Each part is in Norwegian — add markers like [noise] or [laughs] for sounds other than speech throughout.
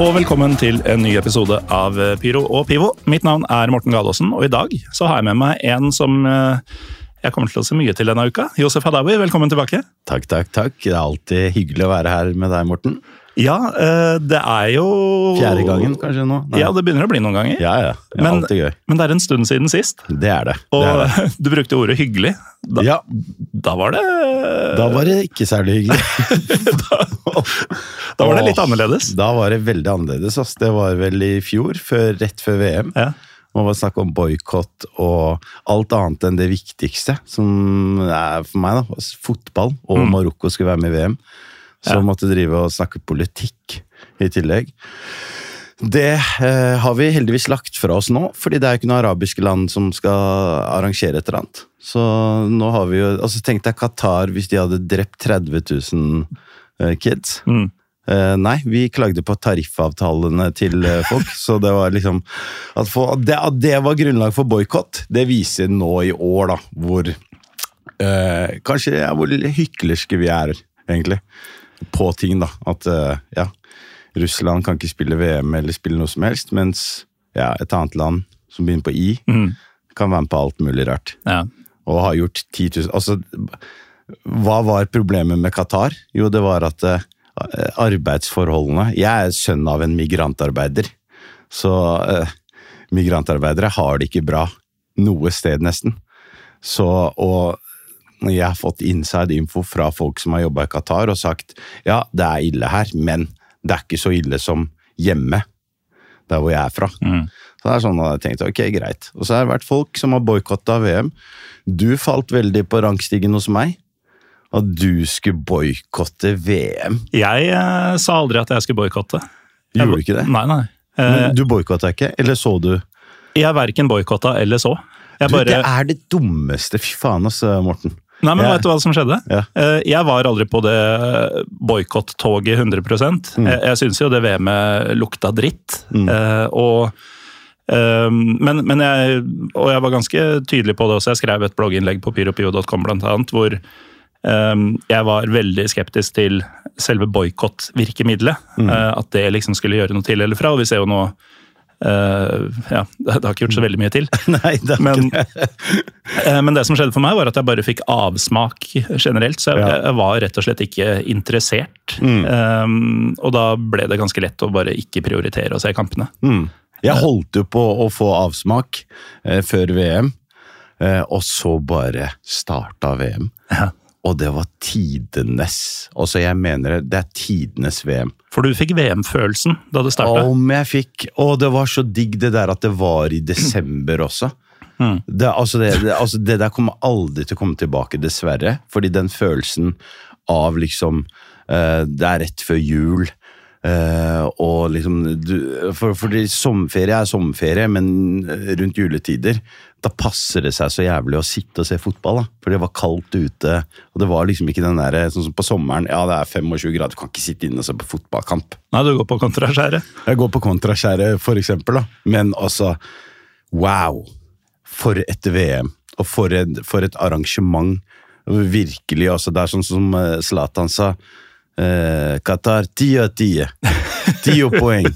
Og velkommen til en ny episode av Pyro og Pivo. Mitt navn er Morten Galaasen, og i dag så har jeg med meg en som eh, jeg kommer til å se mye til denne uka. Josef Hadawi, velkommen tilbake. Takk, takk, takk. Det er alltid hyggelig å være her med deg, Morten. Ja, eh, det er jo Fjerde gangen kanskje nå? Nei. Ja, det begynner å bli noen ganger. ja, ja. Er Men- gøy. Men det er en stund siden sist, Det er det. og det, er det. [laughs] du brukte ordet hyggelig. Da, Ja, da var det da var det ikke særlig hyggelig. [laughs] Da var det litt annerledes. Da var det veldig annerledes. Ass. Det var vel i fjor, før, rett før VM. Ja. Man var snakk om boikott og alt annet enn det viktigste, som er for meg, da. Fotball, og Mm. Marokko skulle være med i VM. Ja. måtte drive og snakke politikk i tillegg. Det eh, har vi heldigvis lagt fra oss nå, fordi det er jo ikke noe arabiske land som skal arrangere et eller annet. Så nå har vi jo altså Tenk deg Qatar hvis de hadde drept 30 000 eh, kids. Mm. Eh, nei, vi klagde på tariffavtalene til eh, folk, [laughs] så det var liksom At, for, det, at det var grunnlag for boikott, det viser nå i år, da, hvor eh, Kanskje ja, hvor hyklerske vi er, egentlig, på ting, da. At eh, ja, Russland kan ikke spille VM eller spille noe som helst, mens ja, et annet land som begynner på I, Mm. kan være med på alt mulig rart. Ja. Og har gjort 10 000 Altså, hva var problemet med Qatar? Jo, det var at uh, arbeidsforholdene Jeg er sønn av en migrantarbeider, så uh, migrantarbeidere har det ikke bra noe sted, nesten. Så, og jeg har fått inside info fra folk som har jobba i Qatar og sagt ja, det er ille her, men det er ikke så ille som hjemme, der hvor jeg er fra. Mm. Så det er sånn at jeg tenkte, ok, greit. Og så har det vært folk som har boikotta VM. Du falt veldig på rangstigen hos meg. At du skulle boikotte VM. Jeg eh, sa aldri at jeg skulle boikotte. Gjorde du ikke det? Nei, nei. Eh, du boikotta ikke? Eller så du? jeg verken boikotta eller så. Jeg Du, bare... Det er det dummeste. Fy faen, altså, Morten. Nei, men yeah. vet du hva som skjedde? Eh, Jeg var aldri på det boikott-toget 100 Mm. Jeg, jeg syns jo det VM-et lukta dritt. Mm. Eh, og, eh, men, men jeg, og jeg var ganske tydelig på det også. Jeg skrev et blogginnlegg på pyropio.com annet, hvor eh, jeg var veldig skeptisk til selve boikott-virkemidlet. Mm. eh, At det liksom skulle gjøre noe til eller fra. Og vi ser jo nå eh, ja, [laughs] det har ikke gjort så veldig mye til. [laughs] Nei, det Men, [laughs] eh, men det som skjedde for meg, var at jeg bare fikk avsmak generelt. Så jeg, Ja. jeg var rett og slett ikke interessert. Mm. Um, og da ble det ganske lett å bare ikke prioritere å se kampene. Mm. Jeg holdt jo på å få avsmak eh, før VM, eh, og så bare starta VM. Ja. Og det var tidenes Altså, jeg mener det, det er tidenes VM. For du fikk VM-følelsen da det starta. Om jeg fikk Og det var så digg det der at det var i desember også. Mm. Det, altså det, altså det der kommer aldri til å komme tilbake, dessverre. Fordi den følelsen av liksom uh, Det er rett før jul. Uh, og liksom du, for, Fordi sommerferie er sommerferie, men rundt juletider da passer det seg så jævlig å sitte og se fotball. da, For det var kaldt ute. Og det var liksom ikke den der, sånn som på sommeren. Ja, det er 25 grader, du kan ikke sitte inne og se på fotballkamp. Nei, du går på kontraskjæret. Jeg går på kontraskjæret, for eksempel, da. Men altså, wow! For et VM, og for, en, for et arrangement. Virkelig, altså. Det er sånn som eh, Zlatan sa. Eh, Qatar, ti av ti. Ti poeng.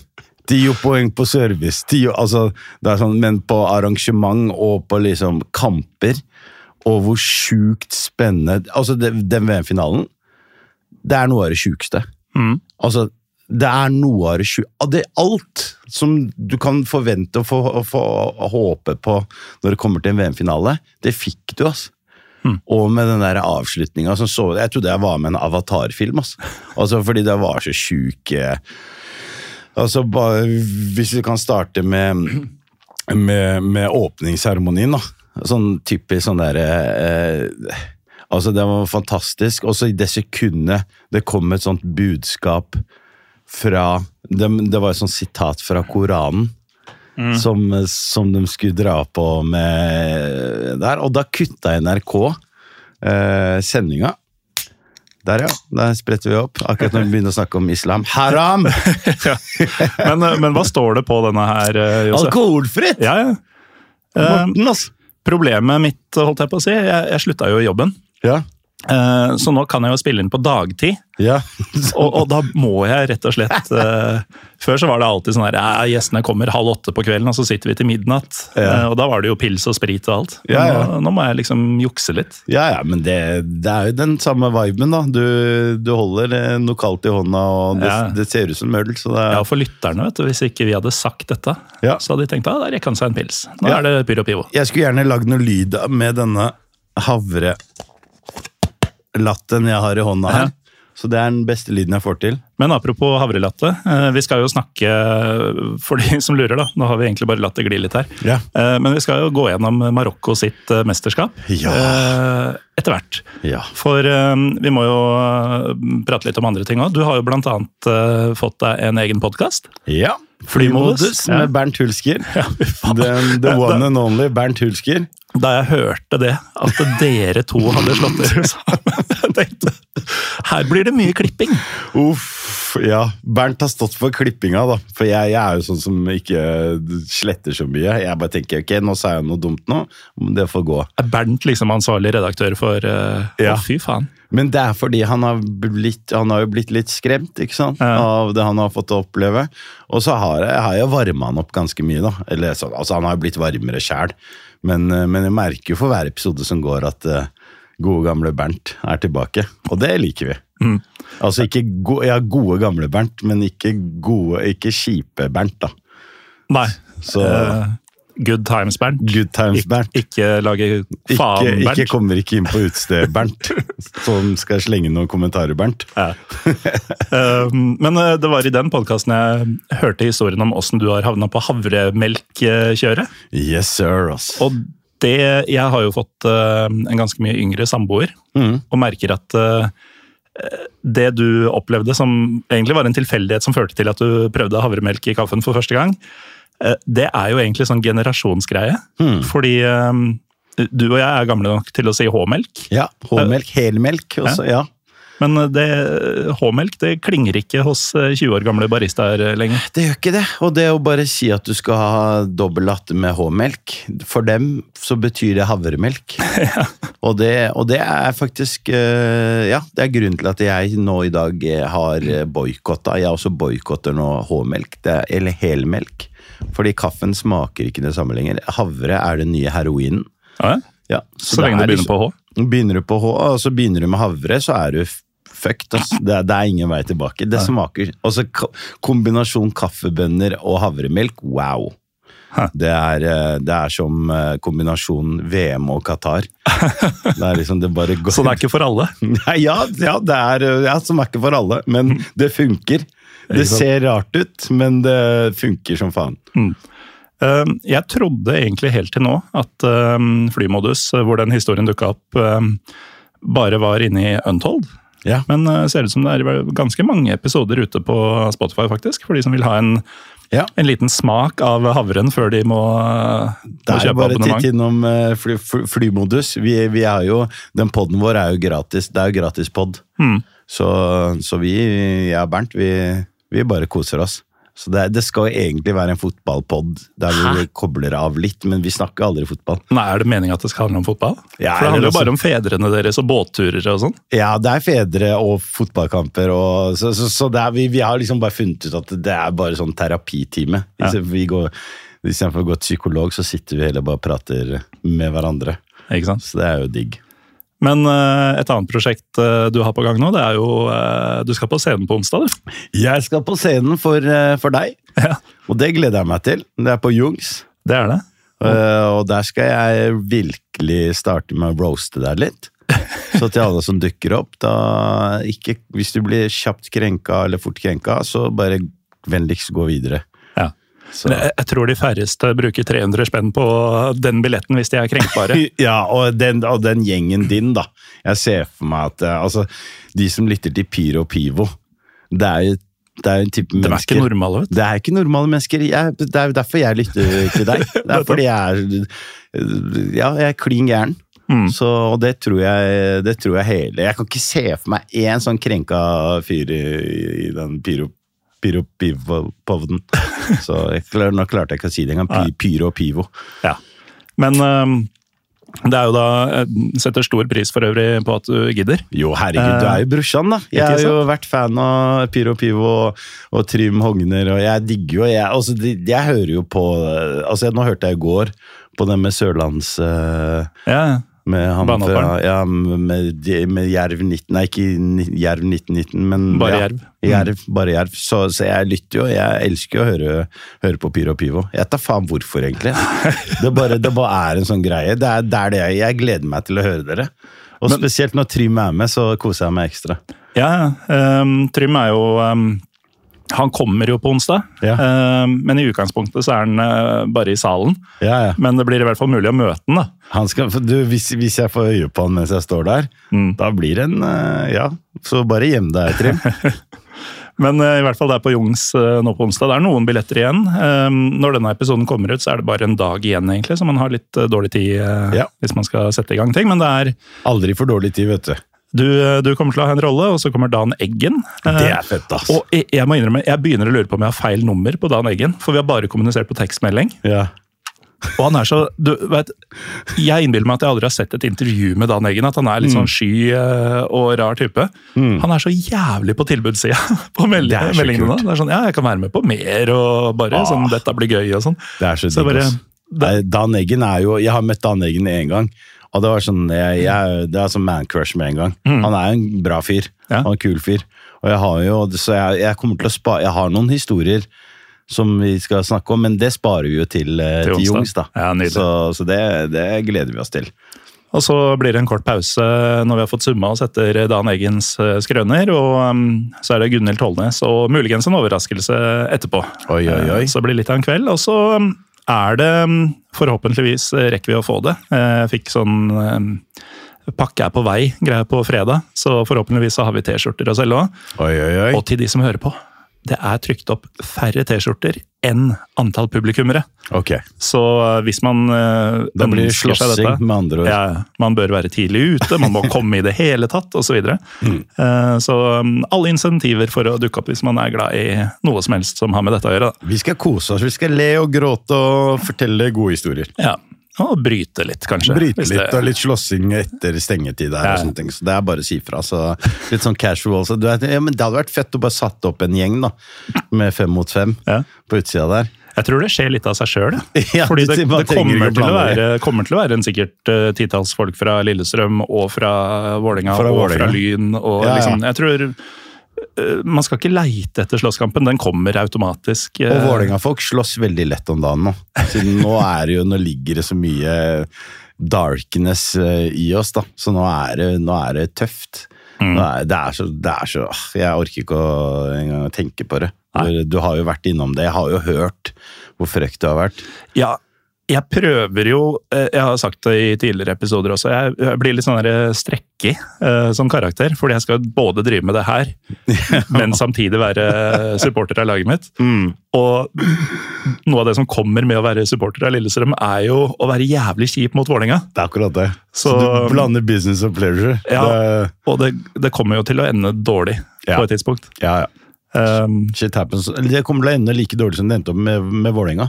Ti poeng på service. Ti, altså, det sånn, men på arrangement og på liksom kamper, og hvor sjukt spennende Altså, det, den VM-finalen, det er noe av det sjukeste. Mm. Altså, det er noe av det sjukeste Alt som du kan forvente og få, få håpe på når det kommer til en VM-finale, det fikk du, altså. Og med den der avslutninga som så Jeg trodde jeg var med en avatarfilm, altså. altså. Fordi det var så sjuk eh, Altså, bare, hvis vi kan starte med, med, med åpningsseremonien, da. Sånn typisk sånn derre eh, Altså, det var fantastisk. Og så i det sekundet det kom et sånt budskap fra Det, det var et sånt sitat fra Koranen. Som, som de skulle dra på med der. Og da kutta NRK eh, sendinga. Der, ja. Der spretter vi opp. Akkurat når vi begynner å snakke om islam. Haram! [laughs] Men, eh, men hva står det på denne her, eh, Josef? Alkoholfritt! Ja, ja. Morten, altså. problemet mitt, holdt jeg på å si, jeg, jeg slutta jo i jobben. Ja. Eh, så nå kan jeg jo spille inn på dagtid. ja. [laughs] Og, og da må jeg rett og slett uh, Før så var det alltid sånn her ja, gjestene kommer halv åtte på kvelden, og så sitter vi til midnatt. Ja. Uh, og da var det jo pils og sprit og alt. Ja. Nå, nå må jeg liksom jukse litt. Ja, ja, men det, det er jo den samme viben, da. Du, du holder noe kaldt i hånda, og det, det ser ut som øl. Så det er, Ja, For lytterne, vet du, hvis ikke vi hadde sagt dette, så hadde de tenkt at der rekker han seg en pils. Nå er det Pyro Pivo. Jeg skulle gjerne lagd noe lyd med denne havrelatten jeg har i hånda her. Så det er den beste lyden jeg får til. Men apropos havrelatte, eh, vi skal jo snakke For de som lurer, da. Nå har vi egentlig bare latt det gli litt her. Ja. Eh, Men vi skal jo gå gjennom Marokko sitt eh, mesterskap Ja. etter hvert. Ja. For vi må jo prate litt om andre ting òg. Du har jo blant annet fått deg en egen podkast. ja. Flymodus, med Bernt Hulsker. Ja. Den, the one and only Bernt Hulsker. Da jeg hørte det, at dere to hadde slått dere [laughs] sammen, [laughs] jeg tenkte her blir det mye klipping. Uff, ja. Bernt har stått for klippinga, da. For jeg, jeg er jo sånn som ikke sletter så mye. Jeg bare tenker ok, nå sa jeg noe dumt nå, men det får gå. Er Bernt liksom ansvarlig redaktør for uh, Ja. Å, fy faen. Men det er fordi han har, blitt, han har jo blitt litt skremt ikke sant? Ja. av det han har fått oppleve. Og så har jeg, har jeg varma han opp ganske mye. da. Eller, så, altså, Han har jo blitt varmere sjæl, men, eh, men jeg merker jo for hver episode som går at eh, gode, gamle Bernt er tilbake. Og det liker vi. Mm. Altså ikke go ja, gode, gamle Bernt, men ikke, gode, ikke kjipe Bernt, da. Nei. Så uh, good times, Bernt. good times, Bernt. Ikke lage Ikke, faen, ikke Bernt. kommer ikke inn på utestedet, Bernt. [laughs] Som skal slenge noen kommentarer, Bernt. Ja. Uh, Men eh, det var i den podkasten jeg hørte historien om åssen du har havna på havremelkkjøret. Yes, sir, ass. Og det Jeg har jo fått eh, en ganske mye yngre samboer, Mm. og merker at eh, det du opplevde som egentlig var en tilfeldighet som førte til at du prøvde havremelk i kaffen for første gang, eh, det er jo egentlig sånn generasjonsgreie. Mm. Fordi du og jeg er gamle nok til å si H-melk. Ja, H-melk, helmelk også, ja. Men eh, det, H-melk det klinger ikke hos eh, 20 år gamle baristaer eh, lenger. Det gjør ikke det. Og det å bare si at du skal ha dobbel latte med H-melk, for dem så betyr det havremelk. [laughs] og, det, og det er faktisk eh, Ja, det er grunnen til at jeg nå i dag eh, har boikotta. Jeg også boikotter nå H-melk, er- eller helmelk. Fordi kaffen smaker ikke det samme lenger. Havre er den nye heroinen. Ja, Ja, så lenge du er begynner på H. liksom- Begynner du på H, og så begynner du med havre, så er du fucked. ass. Det, det er ingen vei tilbake. Det smaker Og så kombinasjon kaffebønner og havremelk, wow. Det er, eh, det er som kombinasjonen kombinasjon VM og Qatar. [laughs] Det er liksom, det bare går Så det er ikke for alle. [laughs] Nei, ja, ja, det er eh, ja, som er ikke for alle, men det funker. Det ser rart ut, men det funker som faen. Eh, Jeg trodde egentlig helt til nå at eh, flymodus, eh, hvor den historien dukka opp, eh, bare var inne i Untold. Ja. Men det ser ut som det er ganske mange episoder ute på Spotify, faktisk. For de som vil ha en, Ja. en liten smak av havren før de må, Det kjøpe er Det er bare titt abonnement. innom eh, fly, fly, flymodus. Vi, vi er jo, den podden vår er jo gratis. Det er jo gratis pod. Mm. Så, så vi, jeg og Bernt, vi, vi bare koser oss. Så det, det skal egentlig være en fotballpod der vi kobler av litt, men vi snakker aldri fotball. Nei, Er det meninga at det skal handle om fotball? Ja, For det handler jo bare om fedrene deres og båtturer og sånn. Ja, det er fedre og fotballkamper, og, så, så, så er, vi, vi har liksom bare funnet ut at det er bare sånn terapitime. Ja. Istedenfor å gå til psykolog, så sitter vi heller bare og prater med hverandre. Ikke sant? Så det er jo digg. Men eh, et annet prosjekt eh, du har på gang nå, det er jo eh, Du skal på scenen på onsdag, du. Jeg skal på scenen for, for deg, Ja, og det gleder jeg meg til. Det er på Jungs. det er det. Eh, og der skal jeg virkelig starte med å roaste deg litt. [laughs] Så til alle som dukker opp, da ikke Hvis du blir kjapt krenka eller fort krenka, så bare vennligst gå videre. Jeg, jeg tror de færreste bruker 300 spenn på den billetten hvis de er krenkbare. [laughs] Ja, og den, og den gjengen din, da. Jeg ser for meg at eh, altså, de som lytter til Pyro og Pivo, det er jo det er jo en type De er mennesker ikke normale, vet du. Det er ikke normale mennesker. Jeg, det er jo derfor jeg lytter til deg. [laughs] Det er fordi jeg er Ja, jeg er klin gæren. Mm. Så, og det tror, jeg, det tror jeg hele Jeg kan ikke se for meg én sånn krenka fyr i, i den pyro pyro-pivo-povden. Så jeg, klar- nå klarte jeg ikke å si det engang. Py, pyro og pivo. Ja. Men um, det er jo da jeg Setter stor pris for øvrig på at du gidder. Jo, herregud, du er jo brorsan, da. Jeg har jo vært fan av Pyro Pivo og, og Trym Hogner, og jeg digger jo jeg, altså, jeg hører jo på Altså, Nå hørte jeg i går på det med Sørlands Ja, Ja, Med han fra Ja, med, med Jerv 19 Nei, ikke Jerv 1919, men Bare ja, Jerv. Jerv, bare Jerv. Så, så jeg lytter jo, jeg elsker jo å høre, høre på Pyro Pivo. Jeg tar faen hvorfor, egentlig. [laughs] Det bare, det bare er en sånn greie. Det er, det er det jeg, jeg gleder meg til å høre dere. Og spesielt når Trym er med, så koser jeg meg ekstra. ja um, Trym er jo øhm, Han kommer jo på onsdag, Ja. uh, men i utgangspunktet så er han uh, bare i salen. Ja, ja. Men det blir i hvert fall mulig å møte han, da. Han skal, du, hvis, hvis jeg får øye på han mens jeg står der, Mm. da blir det en uh, Ja, så bare gjem deg, Trym. [laughs] Men i hvert fall det er på Jungs nå på onsdag. Det er noen billetter igjen. Når denne episoden kommer ut, så er det bare en dag igjen, egentlig, så man har litt dårlig tid Ja. hvis man skal sette i gang ting. Men det er Aldri for dårlig tid, vet du. Du, øh, du kommer til å ha en rolle, og så kommer Dan Eggen. Det Eh, er fett, ass. Og jeg, jeg må innrømme, jeg begynner å lure på om jeg har feil nummer på Dan Eggen. For vi har bare kommunisert på tekstmelding. Ja. Og han er så, du vet, Jeg innbiller meg at jeg aldri har sett et intervju med Dan Eggen. At han er litt Mm. sånn sky eh, og rar type. Han er så jævlig på tilbudssida [laughs] på meld Det er så meldingene. Det er sånn, ja, jeg kan være med på mer, og bare Ah. sånn, dette blir gøy og sånn. Det er så Så bare- ass. Dan Eggen er jo Jeg har møtt Dan Eggen én gang, og det var sånn jeg, jeg, Det er sånn man-crush med en gang. Han er en bra fyr. Mm. Ja. Han er en kul fyr. Og jeg har jo Så jeg, jeg kommer til å spa Jeg har noen historier som vi skal snakke om, men det sparer vi jo til, eh, Til til. Jungs, da. Ja, nydelig. så så det, det gleder vi oss til. Og så blir det en kort pause når vi har fått summa oss etter Dan Eggens eh, skrøner. Og um, så er det Gunhild Tollnes og muligens en overraskelse etterpå. Oi, oi, oi. Eh, Så det blir litt av en kveld. Og så um, er det um, Forhåpentligvis rekker vi å få det. Jeg fikk sånn um, Pakke er på vei, greie på fredag, så forhåpentligvis så har vi T-skjorter å selge òg. Og til de som hører på, det er trykt opp færre T-skjorter enn antall publikummere. Ok. Så eh, hvis man eh, Da blir det slåssing, med andre ord. Ja, man bør være tidlig ute, man må [laughs] komme i det hele tatt, osv. Så, videre. Mm. Uh, så um, alle insentiver for å dukke opp hvis man er glad i noe som helst som har med dette å gjøre. Da. Vi skal kose oss, vi skal le og gråte og fortelle gode historier. Ja, Og bryte litt, kanskje. Bryte litt, det- og litt slåssing etter stengetid der, Ja. og sånne ting. Så det er bare å si fra. Så litt sånn casual. Så du vet, ja, men det hadde vært fett å bare satt opp en gjeng, da. Med fem mot fem Ja. på utsida der. Jeg tror det skjer litt av seg sjøl. Ja, [laughs] Fordi det, du det kommer, til å være, kommer til å være en sikkert uh, titalls folk fra Lillestrøm og fra Vålerenga og og fra Lyn. Og liksom, jeg tror Man skal ikke leite etter slåsskampen, den kommer automatisk. uh, Og Vålerenga-folk slåss veldig lett om dagen nå. Siden nå er det jo, nå ligger det så mye darkness eh, i oss, da. Så nå er det, nå er det tøft. Mm. Nå er, det, er så, det er så Jeg orker ikke å engang tenke på det. Du, Du har jo vært innom det. Jeg har jo hørt hvor frekt det har vært. Ja, jeg prøver jo eh, Jeg har sagt det i tidligere episoder også. Jeg, blir litt sånn strekkig uh, som karakter. Fordi jeg skal både drive med det her, [laughs] men samtidig være supporter av laget mitt. Og noe av det som kommer med å være supporter av Lillestrøm, er jo å være jævlig kjip mot Vålerenga. Det er akkurat det. Så, Så- du blander business og pleasure. Ja. Det, Og det, det kommer jo til å ende dårlig Ja. på et tidspunkt. ja, ja. Um, Shit happens. Det kommer til å ende like dårlig som det endte opp med, med Vålerenga.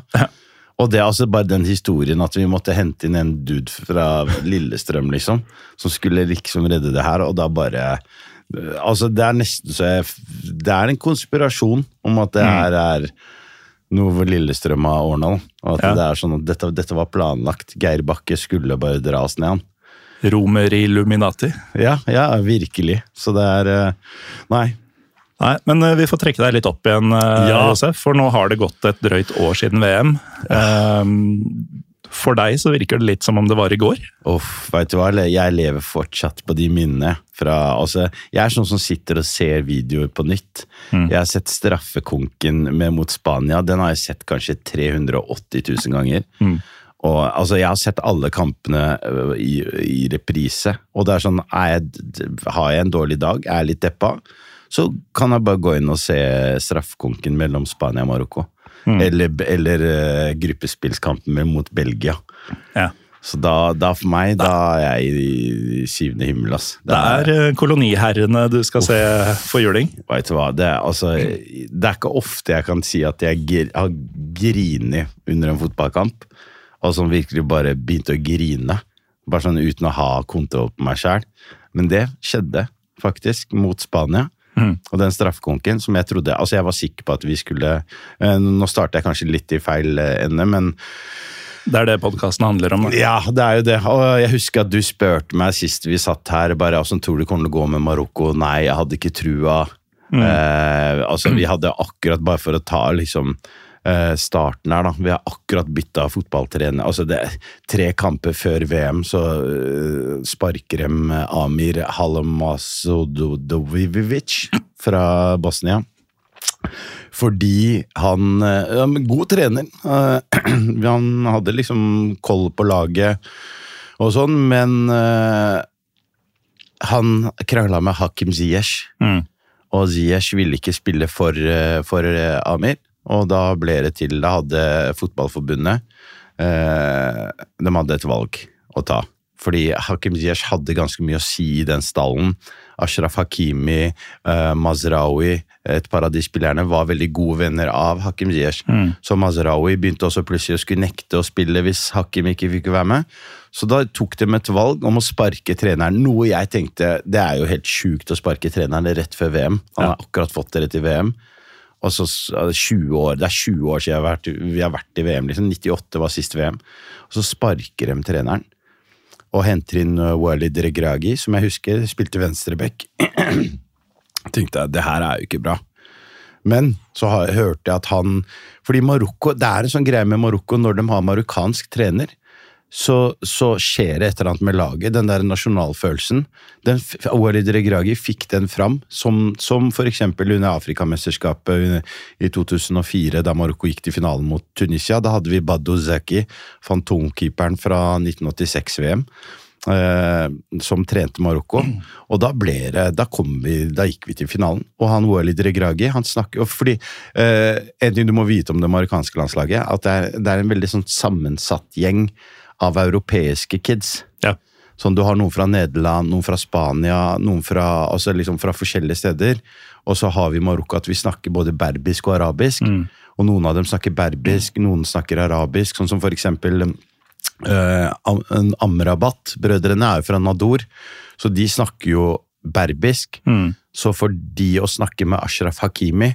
Og det er altså bare den historien at vi måtte hente inn en dude fra Lillestrøm, liksom, som skulle liksom redde det her, og da bare Altså, det er nesten så jeg Det er en konspirasjon om at det her er noe hvor Lillestrøm har ordna. At Ja. det er sånn at dette, dette var planlagt. Geir Bakke skulle bare dra oss ned, han. Romer Illuminati. Ja, ja, virkelig. Så det er eh, Nei. Nei, men eh, vi får trekke deg litt opp igjen, eh, Ja. Josef, for nå har det gått et drøyt år siden VM. Um, For deg så virker det litt som om det var i går. Uff, vet du hva? Jeg lever fortsatt på de minnene. Fra, altså, jeg er sånn som sitter og ser videoer på nytt. Mm. Jeg har sett straffekonken med mot Spania. Den har jeg sett kanskje 380 000 ganger. Mm. Og, altså, jeg har sett alle kampene i, i reprise. Og det er sånn, jeg, har jeg en dårlig dag, er jeg litt deppa, så kan jeg bare gå inn og se straffekonken mellom Spania og Marokko. Mm. Eller, eller uh, gruppespillskampen mot Belgia. Ja. Så da, da for meg, da er jeg i, syvende himmel, ass. Det er er, koloniherrene du skal se for juling. Vet du hva, det er, altså, det er ikke ofte jeg kan si at jeg har grinet under en fotballkamp. Og som virkelig bare begynte å grine. Bare sånn uten å ha kontroll på meg sjæl. Men det skjedde faktisk mot Spania. Mm. Og den straffekonken som jeg trodde Altså, jeg var sikker på at vi skulle eh, Nå starter jeg kanskje litt i feil eh, ende, men Det er det podkasten handler om. da. ja, det er jo det. Og jeg husker at du spurte meg sist vi satt her, bare åssen tror du kommer til å gå med Marokko? Nei, jeg hadde ikke trua. Eh, altså, vi hadde akkurat, bare for å ta liksom starten her, da. Vi har akkurat bytta fotballtrener. Altså, det er tre kamper før VM, så eh, sparker de Amir Halamasodovivic fra Bosnia. Fordi han eh, ja, God trener. Eh, [clears throat] Han hadde liksom koll på laget og sånn, men eh, han krangla med Hakim Ziyech. Mm. Og Ziyech ville ikke spille for, eh, for eh, Amir, og da ble det til Da hadde Fotballforbundet eh, De hadde et valg å ta. Fordi Hakim Ziyech hadde ganske mye å si i den stallen. Ashraf Hakimi, eh, Mazraoui, et par av de spillerne var veldig gode venner av Hakim Ziyech. Så Mazraoui begynte også plutselig å skulle nekte å spille hvis Hakim ikke fikk være med. Så da tok de et valg om å sparke treneren, noe jeg tenkte det er jo helt sjukt å sparke treneren rett før VM. Han har akkurat fått det rett i VM. Og så s- ja, det er 20 år, det er 20 år siden jeg har vært, vi har vært i VM. liksom 98 var sist VM. Og så sparker de treneren og henter inn Wally Walid Regragi, som jeg husker spilte venstreback. [clears throat] tenkte jeg, det her er jo ikke bra. Men så hørte jeg at han Fordi Marokko, det er en sånn greie med Marokko når de har marokkansk trener. Så, så skjer det et eller annet med laget, den der nasjonalfølelsen. Den, Walid Regragi fikk den fram, som, som eksempel under Afrikamesterskapet i 2004, da Marokko gikk til finalen mot Tunisia. Da hadde vi Badou Zeki, fantomkeeperen fra 1986-VM eh, som trente Marokko. Og da ble det, da kom vi, da gikk vi til finalen. Og han Walid Regragi, han snakker fordi eh, En ting du må vite om det marokkanske landslaget, at det er, det er en veldig sånn sammensatt gjeng av europeiske kids. Ja. Sånn, Du har noen fra Nederland, noen fra Spania, noen fra, altså liksom fra forskjellige steder. Og så har vi i Marokko at vi snakker både berbisk og arabisk. Og noen av dem snakker berbisk, noen snakker arabisk. Sånn som for eksempel eh, Amrabat. Brødrene er jo fra Nador, så de snakker jo berbisk. Så for de å snakke med Ashraf Hakimi,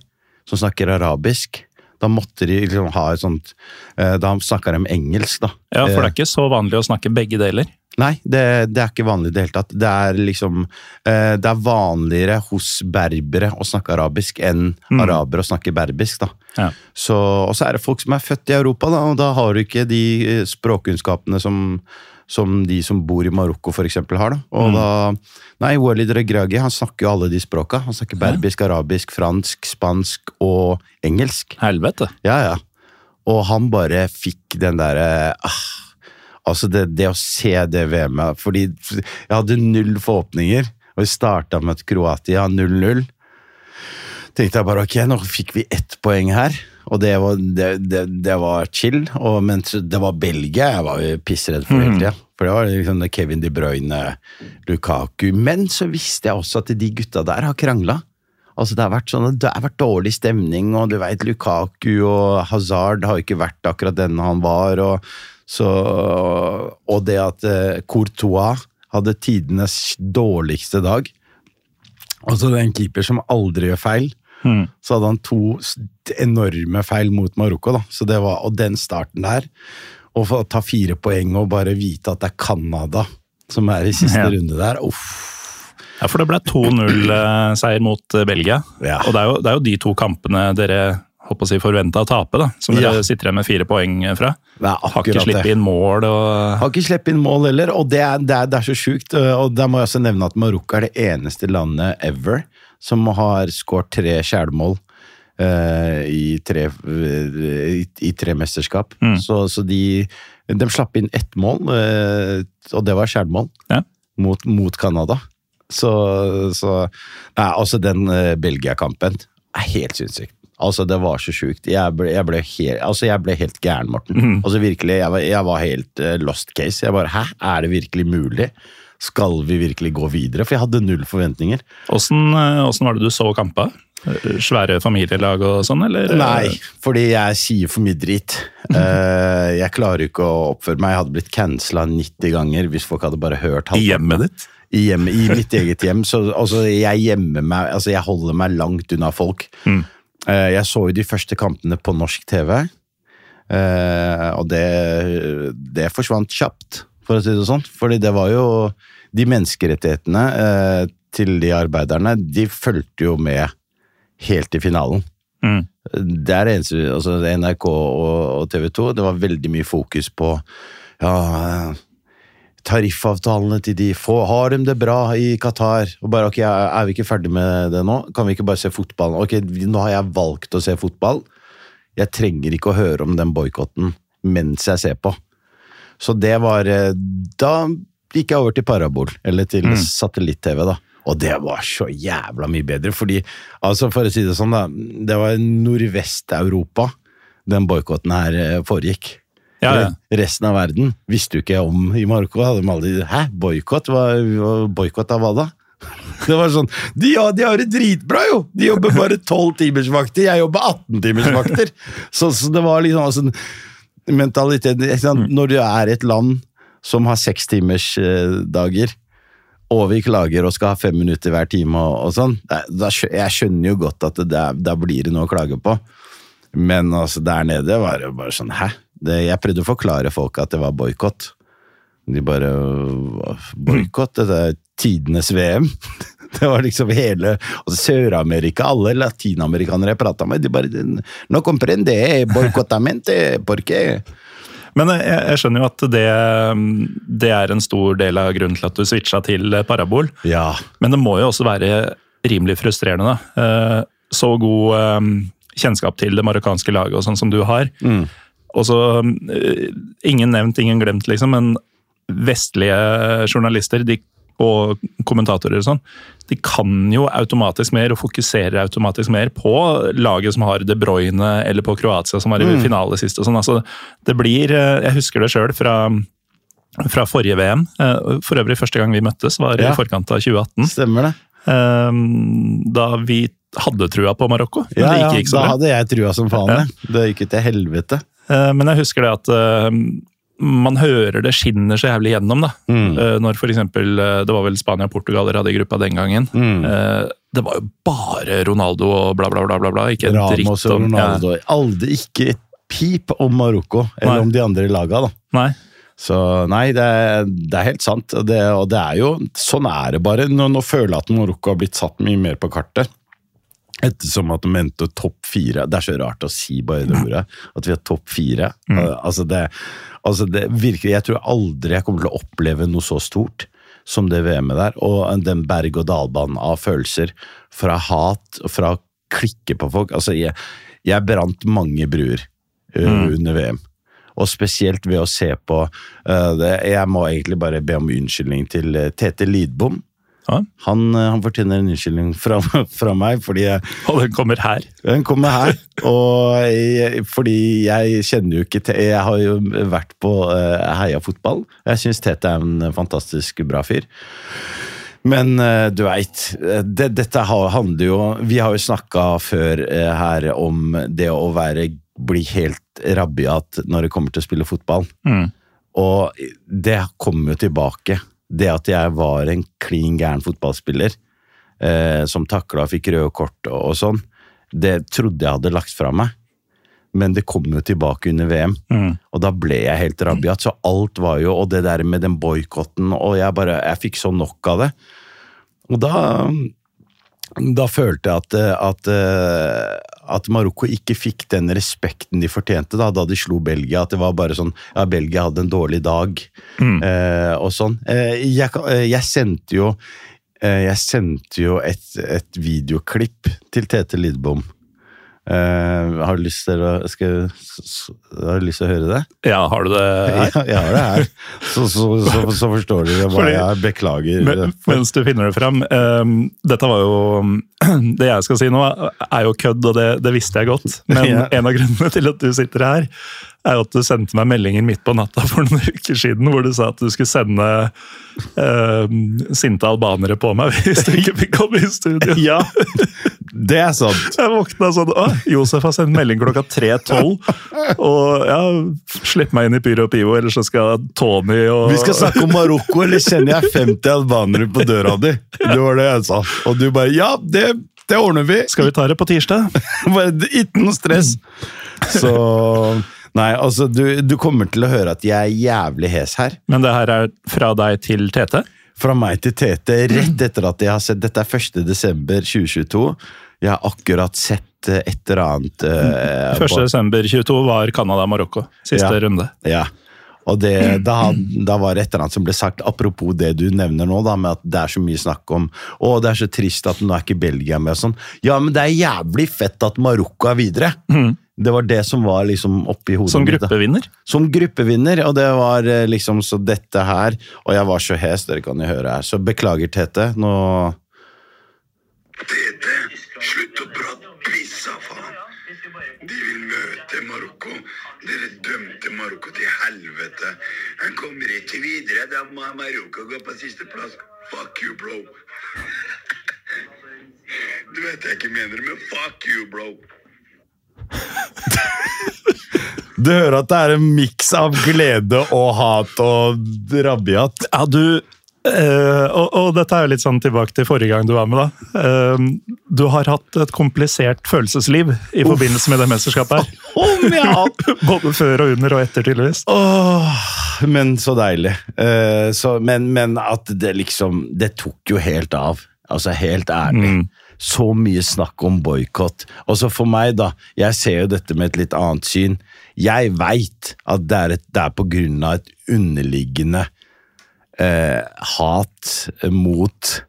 som snakker arabisk, da måtte de liksom ha et sånt eh, Da snakka de engelsk, da. Ja, for det Eh, er ikke så vanlig å snakke begge deler. Nei, det, det er ikke vanlig i det hele tatt. Det er liksom eh, Det er vanligere hos berbere å snakke arabisk enn arabere å snakke berbisk, da. Ja. Så, og så er det folk som er født i Europa, da, og da har du ikke de eh, språkkunnskapene som, som de som bor i Marokko eksempel har. Da. Og da, nei, Walid Regragi han snakker jo alle de språka. Han snakker berbisk, arabisk, fransk, spansk og engelsk. Helvete. Ja, ja. Og han bare fikk den derre ah, Altså, det, det å se det VM-et Fordi jeg hadde null forhåpninger, og vi starta med Kroatia 0-0. Tenkte jeg bare ok, nå fikk vi ett poeng her, og det var, det, det, det var chill. Og mens det var Belgia jeg var pissredd for hele tida. For det var liksom Kevin De Bruyne, Lukaku. Men så visste jeg også at de gutta der har krangla. Altså det har vært sånn, det har vært dårlig stemning, og du vet, Lukaku og Hazard har jo ikke vært akkurat den han var. Og, så, og det at eh, Courtois hadde tidenes dårligste dag. Altså det er en keeper som aldri gjør feil. Så hadde han to enorme feil mot Marokko. da. Så det var, Og den starten der, å ta fire poeng og bare vite at det er Canada som er i siste [laughs] Ja. runde der, uff. Ja, for det ble 2-0-seier mot eh, Belgia. Ja. Og det er, jo, det er jo de to kampene dere håper å si, forventa å tape, da, som dere Ja. sitter igjen med fire poeng fra. Er Har ikke sluppet inn mål og Har ikke sluppet inn mål heller, og det er, det er, det er så sjukt. Og der må jeg også nevne at Marokko er det eneste landet ever som har skåret tre skjælmål uh, i, tre, eh, i, i tre mesterskap. Så, så de, de slapp inn ett mål, uh, og det var skjælmål, Ja. mot, mot Canada. Så, så Nei, altså den uh, Belgia-kampen er helt sinnssykt. Altså, det var så sjukt. Jeg ble, jeg ble, helt, altså, jeg ble helt gæren, Morten. Altså, virkelig, jeg var, jeg var helt uh, lost case. Jeg bare Hæ, er det virkelig mulig? Skal vi virkelig gå videre? For jeg hadde null forventninger. Åssen eh, var det du så kampa? Svære familielag og sånn, eller? Nei, fordi jeg sier for mye drit. [laughs] Eh, jeg klarer ikke å oppføre meg. Jeg hadde blitt cancela 90 ganger hvis folk hadde bare hørt I hjemmet ditt? I, hjemmet, I mitt eget hjem. Så altså, jeg gjemmer meg Altså, jeg holder meg langt unna folk. Mm. Eh, jeg så jo de første kampene på norsk TV, eh, og det, det forsvant kjapt, for å si det sånn. Fordi det var jo De menneskerettighetene eh, til de arbeiderne, de fulgte jo med helt til finalen. Mm. Det er det eneste, altså NRK og TV 2, det var veldig mye fokus på ja, tariffavtalene til de få, har de det bra i Qatar? Og bare, ok, Er vi ikke ferdig med det nå? Kan vi ikke bare se fotballen? Ok, nå har jeg valgt å se fotball. Jeg trenger ikke å høre om den boikotten mens jeg ser på. Så det var eh, Da gikk jeg over til parabol, eller til satellitt-TV, da. Og det var så jævla mye bedre, fordi altså For å si det sånn, da. Det var Nordvest-Europa den boikotten her eh, foregikk. Ja, ja. Resten av verden visste jo ikke om i Marokko. Hadde de aldri Hæ, boikott? Boikott av hva da? [laughs] Det var sånn De, ja, de har det dritbra, jo! De jobber bare 12 timers vakter, jeg jobber 18 timers vakter! [laughs] Så, så det var liksom altså, mentaliteten ikke? Når du er i et land som har seks timers eh, dager, vi klager og skal ha fem minutter hver time og, og sånn, jeg skjønner jo godt at da blir det noe å klage på. Men altså, der nede var det bare sånn Hæ? Det, jeg prøvde å forklare folk at det var boikott. De bare Boikott? Det er tidenes VM. [laughs] Det var liksom hele Sør-Amerika, alle latinamerikanere jeg prata med, de bare No comprende, boikottamente, por qué? Men jeg, jeg skjønner jo at det, det er en stor del av grunnen til at du switcha til parabol. Ja. Men det må jo også være rimelig frustrerende, da. Eh, Så god eh, kjennskap til det marokkanske laget og sånn som du har. Og så eh, Ingen nevnt, ingen glemt, liksom, men vestlige journalister de, og kommentatorer og sånn, de kan jo automatisk mer og fokuserer automatisk mer på laget som har De Bruyne, eller på Kroatia som var i finale sist. og sånn. Altså, det blir eh, Jeg husker det sjøl fra fra forrige VM. Eh, For øvrig, første gang vi møttes var Ja. i forkant av 2018. Stemmer det. Ehm, Da vi hadde trua på Marokko. Men Ja, det ja, gikk ikke så da bra. hadde jeg trua som faen. Ja. Det gikk jo til helvete. Eh, Men jeg husker det at eh, man hører det skinner så jævlig gjennom. da. Mm. Eh, Når for eksempel, eh, Det var vel Spania og Portugal dere hadde i gruppa den gangen. Mm. Eh, Det var jo bare Ronaldo og bla, bla, bla. bla, bla. Ikke en dritt om Ronaldo. Aldri ikke et pip om Marokko, eller Nei. om de andre laga, da. Nei. Så nei, det er, det er helt sant. Det, og det er jo Sånn er det bare. Nå, nå føler jeg at Marokko har blitt satt mye mer på kartet. Ettersom at de endte topp fire. Det er så rart å si bare det ordet. At vi er topp fire. Mm. Altså det, altså det virker Jeg tror aldri jeg kommer til å oppleve noe så stort som det VM-et der. Og den berg-og-dal-banen av følelser. Fra hat, fra å klikke på folk. Altså, jeg, jeg brant mange bruer uh, under VM. Og spesielt ved å se på uh, det. Jeg må egentlig bare be om unnskyldning til uh, Tete Lidbom. Ja. Han, uh, han fortjener en unnskyldning fra, fra meg, fordi jeg, Og den kommer her. den kommer her. Og jeg, fordi jeg kjenner jo ikke til Jeg har jo vært på uh, Heia fotball. Jeg syns Tete er en fantastisk bra fyr. Men eh, du veit, det, dette handler jo Vi har jo snakka før eh, her om det å være bli helt rabiat når det kommer til å spille fotball. Mm. Og det kommer jo tilbake. Det at jeg var en klin gæren fotballspiller eh, som takla og fikk røde kort og, og sånn, det trodde jeg hadde lagt fra meg. Men det kom jo tilbake under VM, Mm. og da ble jeg helt rabiat. Så alt var jo Og det der med den boikotten, og jeg bare Jeg fikk så nok av det. Og da da følte jeg at, eh, at, eh, at Marokko ikke fikk den respekten de fortjente da, da de slo Belgia. At det var bare sånn Ja, Belgia hadde en dårlig dag, eh, og sånn. Eh, jeg, eh, jeg sendte jo eh, Jeg sendte jo et, et videoklipp til Tete Lidbom. Eh, har du lyst til å skal, Har du lyst til å høre det? Ja, har du det her? Ja, jeg har det her. Så, så, så, så forstår du hva jeg beklager. Men, mens du finner det fram. Um, dette var jo [clears throat] Det jeg skal si nå, er jo kødd, og det, det visste jeg godt. Men [laughs] Ja. en av grunnene til at du sitter her, er jo at du sendte meg meldinger midt på natta for noen [laughs] uker siden hvor du sa at du skulle sende eh, sinte albanere på meg [laughs] hvis du ikke fikk komme i studio. Ja, det er sant. [laughs] Jeg våkna sånn Å, Josef har sendt melding klokka 3.12. Og ja, slipp meg inn i Pyro og Pivo, ellers så skal Tony og Vi skal snakke om Marokko, eller kjenner jeg 50 albanere på døra di? Det var det jeg sa. Og du bare Ja, det, det ordner vi! Skal vi ta det på tirsdag? Ikke noe stress. Så Nei, altså, du, du kommer til å høre at jeg er jævlig hes her. Men det her er fra deg til Tete? Fra meg til Tete, rett etter at jeg har sett Dette er 1. desember 2022. Jeg har akkurat sett eh, et eller annet uh, 1. desember 22 var Canada-Marokko. Siste Ja. runde. Ja. Og det, da, da var det et eller annet som ble sagt, apropos det du nevner nå, da, med at det er så mye snakk om å, det er så trist at nå er ikke Belgia med og sånn. Ja, men det er jævlig fett at Marokko er videre! Det var det som var liksom oppi hodet Som mitt, gruppevinner. Som gruppevinner, og det var eh, liksom så dette her Og jeg var så hes, dere kan jo høre her, så beklager, Tete. Nå Tete, slutt å prate piss, faen. De vil møte Marokko. Dere dømte Marokko til helvete. Han kommer ikke videre. Da må Marokko gå på sisteplass. Fuck you, bro. Du vet jeg ikke mener det, men fuck you, bro. Du hører at det er en miks av glede og hat og rabiat. Ja, du eh, og, og dette er jo litt sånn tilbake til forrige gang du var med, da. Uh, du har hatt et komplisert følelsesliv i forbindelse med det mesterskapet her. [laughs] Om ja. [laughs] Både før og under og etter, tydeligvis. Oh, men så deilig. Uh, så, men, men at det liksom Det tok jo helt av. Altså, helt ærlig. Så mye snakk om boikott. Og så for meg, da. Jeg ser jo dette med et litt annet syn. Jeg veit at det er, et, det er på grunn av et underliggende eh, hat mot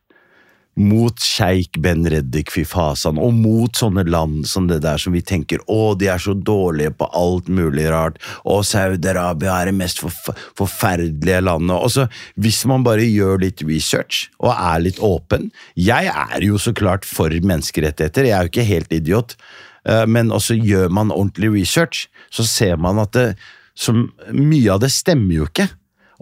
mot sjeik Ben Reddik Fifasan, og mot sånne land som det der som vi tenker å, de er så dårlige på alt mulig rart, og Saudi-Arabia er det mest forf forferdelige landet. Og så, Hvis man bare gjør litt research og er litt åpen Jeg er jo så klart for menneskerettigheter, jeg er jo ikke helt idiot, eh, men også gjør man ordentlig research, så ser man at det, som, mye av det stemmer jo ikke.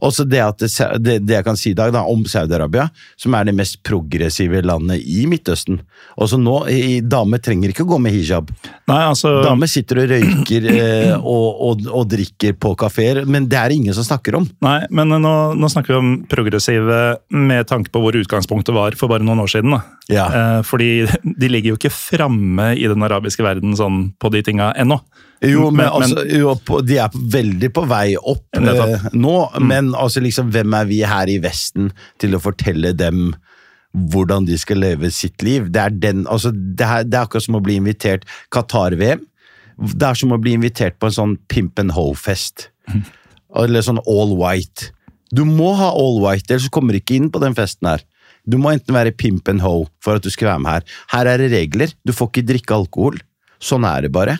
Også det, at det, det, det jeg kan si i dag da, om Saudi-Arabia, som er det mest progressive landet i Midtøsten. Også nå, Damer trenger ikke å gå med hijab. Nei, altså Damer sitter og røyker eh, og, og, og drikker på kafeer, men det er ingen som snakker om. Nei, men nå, nå snakker vi om progressive med tanke på hvor utgangspunktet var for bare noen år siden. da. Ja. Eh, fordi de ligger jo ikke framme i den arabiske verden sånn på de tinga ennå. Jo, men, Men- altså, jo, De er veldig på vei opp eh, nå, men altså liksom, hvem er vi her i Vesten til å fortelle dem hvordan de skal leve sitt liv? Det er, den, altså, det er, det er akkurat som å bli invitert Qatar-VM. Det er som å bli invitert på en sånn pimp and hoe-fest. [laughs] Eller sånn all white. Du må ha all white, ellers så kommer du ikke inn på den festen her. Du må enten være pimp and hoe for at du skal være med her. Her er det regler. Du får ikke drikke alkohol. Sånn er det bare.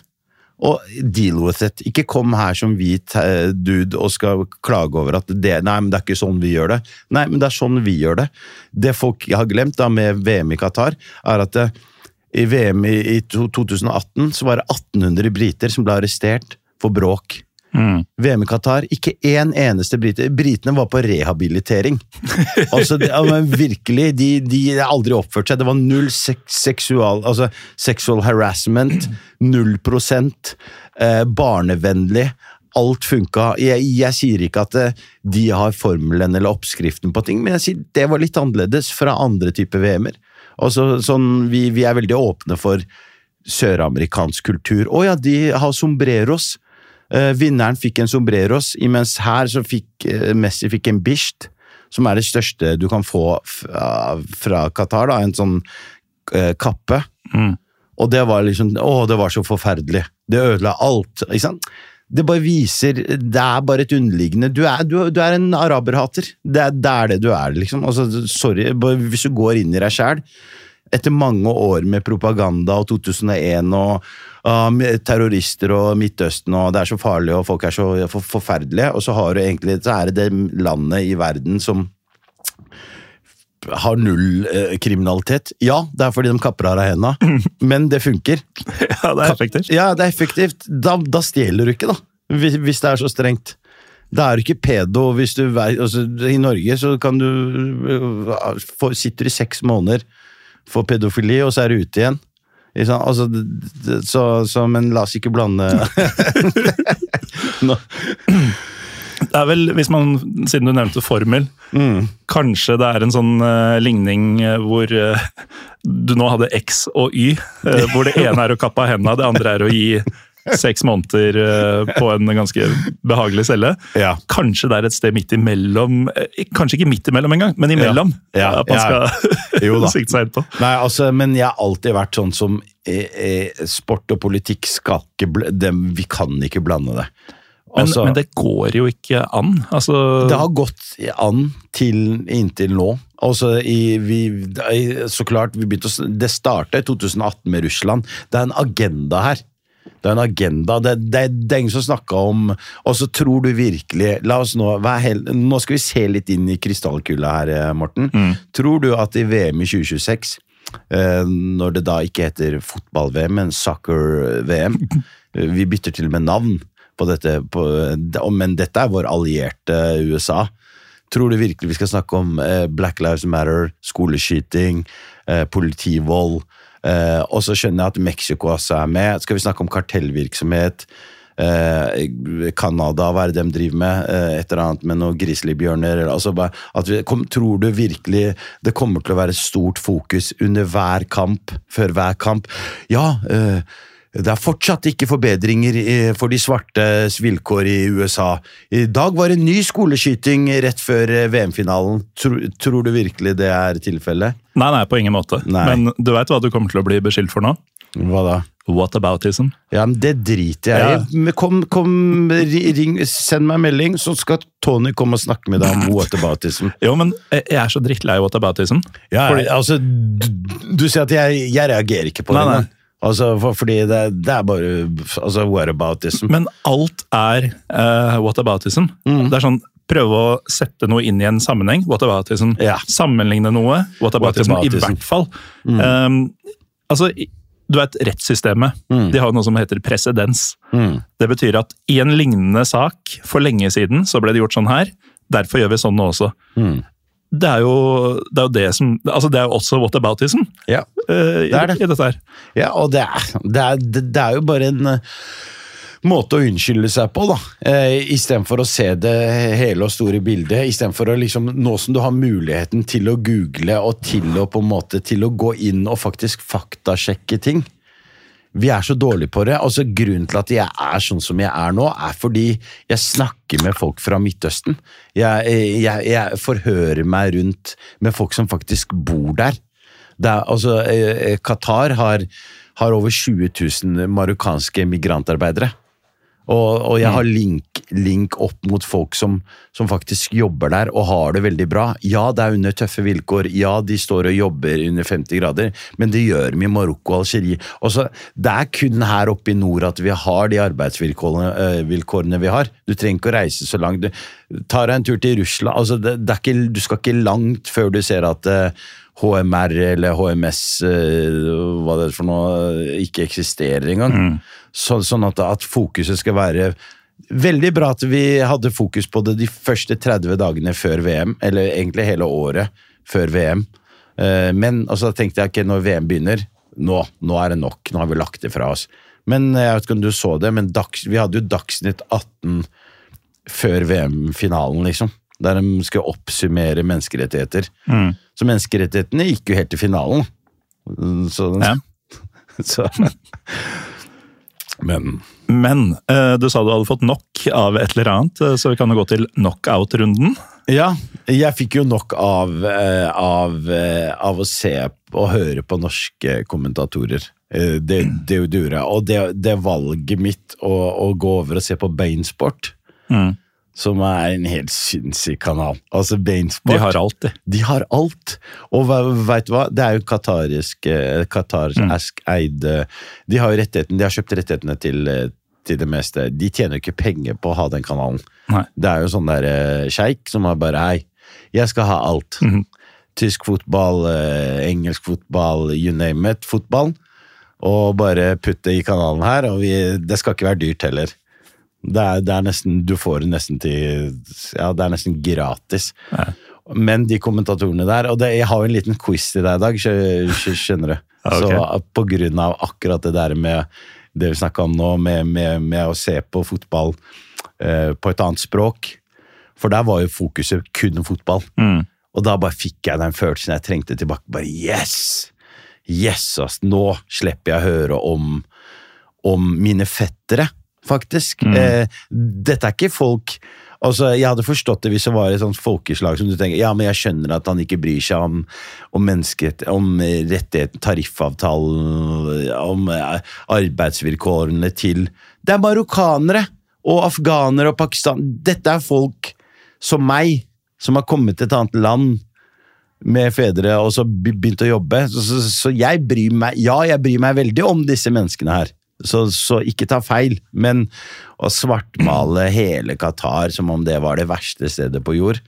Og deal with it. Ikke kom her som hvit eh, dude og skal klage over at det, nei, men det er ikke sånn vi gjør det. Nei, men det er sånn vi gjør det. Det folk har glemt da med VM i Qatar, er at det, i VM i 2018 så var det 1800 briter som ble arrestert for bråk. VM i Qatar, ikke én eneste brite. Britene var på rehabilitering. [laughs] altså, det, virkelig, de, de har aldri oppført seg. Det var null sek seksual, altså, sexual harassment, null prosent, eh, barnevennlig. Alt funka. Jeg, jeg sier ikke at eh, de har formelen eller oppskriften på ting, men jeg sier det var litt annerledes fra andre typer VM-er. Altså, sånn, vi, vi er veldig åpne for søramerikansk kultur. Å ja, de har sombreros. Eh, vinneren fikk en sombreros, imens her så fikk eh, Messi fikk en bisht, som er det største du kan få fra, fra Qatar. da, En sånn eh, kappe. Mm. Og det var liksom Å, det var så forferdelig. Det ødela alt. Ikke sant? Det bare viser Det er bare et underliggende Du er, du, du er en araberhater. Det er, det er det du er, liksom. Altså, sorry, hvis du går inn i deg sjæl. Etter mange år med propaganda og 2001 og um, terrorister og Midtøsten og det er så farlig og folk er så for, forferdelige, og så har du egentlig så er det det landet i verden som har null eh, kriminalitet. Ja, det er fordi de kapper av deg henda, [laughs] men det funker. Ja, det er effektivt. Ja, det er effektivt. Da, da stjeler du ikke, da. Hvis, hvis det er så strengt. Da er du ikke pedo hvis du altså, I Norge så kan du øh, Sitter du i seks måneder for pedofili, og så er du ute igjen. Altså, så, så, men la oss ikke blande. [laughs] Det er vel, hvis man, Siden du nevnte formel, kanskje det er en sånn uh, ligning eh, hvor uh, du nå hadde X og Y. Uh, hvor det ene er å kappe av hendene, det andre er å gi seks måneder eh, på en ganske behagelig celle. Ja. Kanskje det er et sted midt imellom eh, Kanskje ikke midt imellom engang, men imellom. Ja. Ja, At man ja. skal [laughs] [laughs] sikte seg inn på. Nei, altså, men jeg har alltid vært sånn som eh, eh, Sport og politikk skal ikke dem, Vi kan ikke blande det. Men, Altså, men det går jo ikke an. Altså, Det har gått an til inntil nå. Altså, i, vi, så klart, vi å, Det starta i 2018 med Russland. Det er en agenda her. Det er en agenda. Det, det, det er ingen som snakka om Og så tror du virkelig La oss nå hel, Nå skal vi se litt inn i krystallkula her, Morten. Morten. Tror du at i VM i 2026, eh, når det da ikke heter fotball-VM, men soccer-VM eh, [laughs] Vi bytter til og med navn på dette, på, men dette er vår allierte USA. Tror du virkelig vi skal snakke om eh, Black Lives Matter, skoleskyting, eh, politivold? Eh, og så skjønner jeg at Mexico også er med. Skal vi snakke om kartellvirksomhet? Eh, Canada, hva er det de driver med? Eh, et eller annet med noen grizzlybjørner? Altså tror du virkelig det kommer til å være stort fokus under hver kamp, før hver kamp? Ja, eh, det er fortsatt ikke forbedringer for de svartes vilkår i USA. I dag var det en ny skoleskyting rett før eh, VM-finalen. Tror, tror du virkelig det er tilfellet? Nei, nei, på ingen måte. Nei. Men du veit hva du kommer til å bli beskyldt for nå? Hva da? Whataboutism. Ja, men Det driter jeg i. Ja. Kom, kom, ring, send meg en melding, så skal Tony komme og snakke med deg om whataboutism. [laughs] Jo, men jeg er så drittlei whataboutism. Ja, Fordi- altså, du, du sier at jeg, jeg reagerer ikke på Nei, det. nei. Altså, for, fordi det, det er bare altså, whataboutism. Men alt er uh, whataboutism. Mm. Det er sånn Prøve å sette noe inn i en sammenheng. Whataboutism. Ja. Sammenligne noe. Whataboutism, i hvert fall. Um, altså, du vet rettssystemet. De har noe som heter presedens. Mm. Det betyr at i en lignende sak for lenge siden så ble det gjort sånn her. Derfor gjør vi sånn nå også. Mm. Det er jo det er jo det som Altså, det er jo også whataboutism Ja. uh, i, Det er det. i dette her. Ja, og det er, det er, det, det er jo bare en eh, måte å unnskylde seg på, da. Eh, Istedenfor å se det hele og store bildet. Istedenfor å liksom, nå som du har muligheten til å google og til å på en måte til å gå inn og faktisk faktasjekke ting. Vi er så dårlige på det. altså Grunnen til at jeg er sånn som jeg er nå, er fordi jeg snakker med folk fra Midtøsten. Jeg, jeg, jeg forhører meg rundt med folk som faktisk bor der. Er, altså, eh, Qatar har, har over 20 000 marokkanske migrantarbeidere. Og, og jeg har link, link opp mot folk som, som faktisk jobber der og har det veldig bra. Ja, det er under tøffe vilkår. Ja, de står og jobber under 50 grader, men det gjør vi i Marokko og Algerie. Det er kun her oppe i nord at vi har de arbeidsvilkårene øh, vi har. Du trenger ikke å reise så langt. Du tar deg en tur til Russland. Altså, det, det ikke, du skal ikke langt før du ser at øh, HMR eller HMS, øh, hva det er for noe, ikke eksisterer engang. Så, sånn at, at fokuset skal være Veldig bra at vi hadde fokus på det de første 30 dagene før VM, eller egentlig hele året før VM. Eh, Men og så tenkte jeg ikke når VM begynner, nå, nå er det nok, nå har vi lagt det fra oss. Men jeg vet ikke om du så det, men dags, vi hadde jo Dagsnytt 18 før VM-finalen, liksom. Der de skulle oppsummere menneskerettigheter. Så menneskerettighetene gikk jo helt til finalen. Så, Ja. [laughs] så Men Men eh, du sa du hadde fått nok av et eller annet, eh, så vi kan jo gå til knockout-runden. Ja, jeg fikk jo nok av, eh, av, av å se og høre på norske kommentatorer. Det, det gjorde jeg. Og det, det valget mitt å, å gå over og se på Bainsport, Mm. Som er en helt sinnssyk kanal. Altså Bainsport De har alt, de. De har alt. Og veit du hva? Det er jo katarisk katarsk mm. eide De har jo rettigheten, de har kjøpt rettighetene til, eh, til det meste. De tjener jo ikke penger på å ha den kanalen. Nei. Det er jo sånn der eh, sjeik som har bare Hei, jeg skal ha alt. Mhm. Tysk fotball, eh, engelsk fotball, you name it. Fotball. Og bare putt det i kanalen her. Og vi, det skal ikke være dyrt heller. Det er, det er nesten Du får det nesten til Ja, det er nesten gratis. Men de kommentatorene der Og det, jeg har jo en liten quiz til deg i dag, skjø- skjø- skjønner du. [laughs] okay. Så på grunn av akkurat det der med det vi snakka om nå, med, med, med å se på fotball eh, på et annet språk. For der var jo fokuset kun fotball. Mm. Og da bare fikk jeg den følelsen jeg trengte tilbake. Bare yes! Yes, ass! Nå slipper jeg å høre om, om mine fettere, faktisk. Eh, dette er ikke folk Altså, Jeg hadde forstått det hvis det var et sånt folkeslag som du tenker ja, men jeg skjønner at han ikke bryr seg om, om om rettigheten, tariffavtalen, om eh, arbeidsvilkårene til Det er marokkanere og afghanere og Pakistan. Dette er folk som meg, som har kommet til et annet land med fedre og så begynt å jobbe. Så, så, så jeg bryr meg Ja, jeg bryr meg veldig om disse menneskene her. Så, så ikke ta feil. Men å svartmale [clears throat] hele Qatar som om det var det verste stedet på jord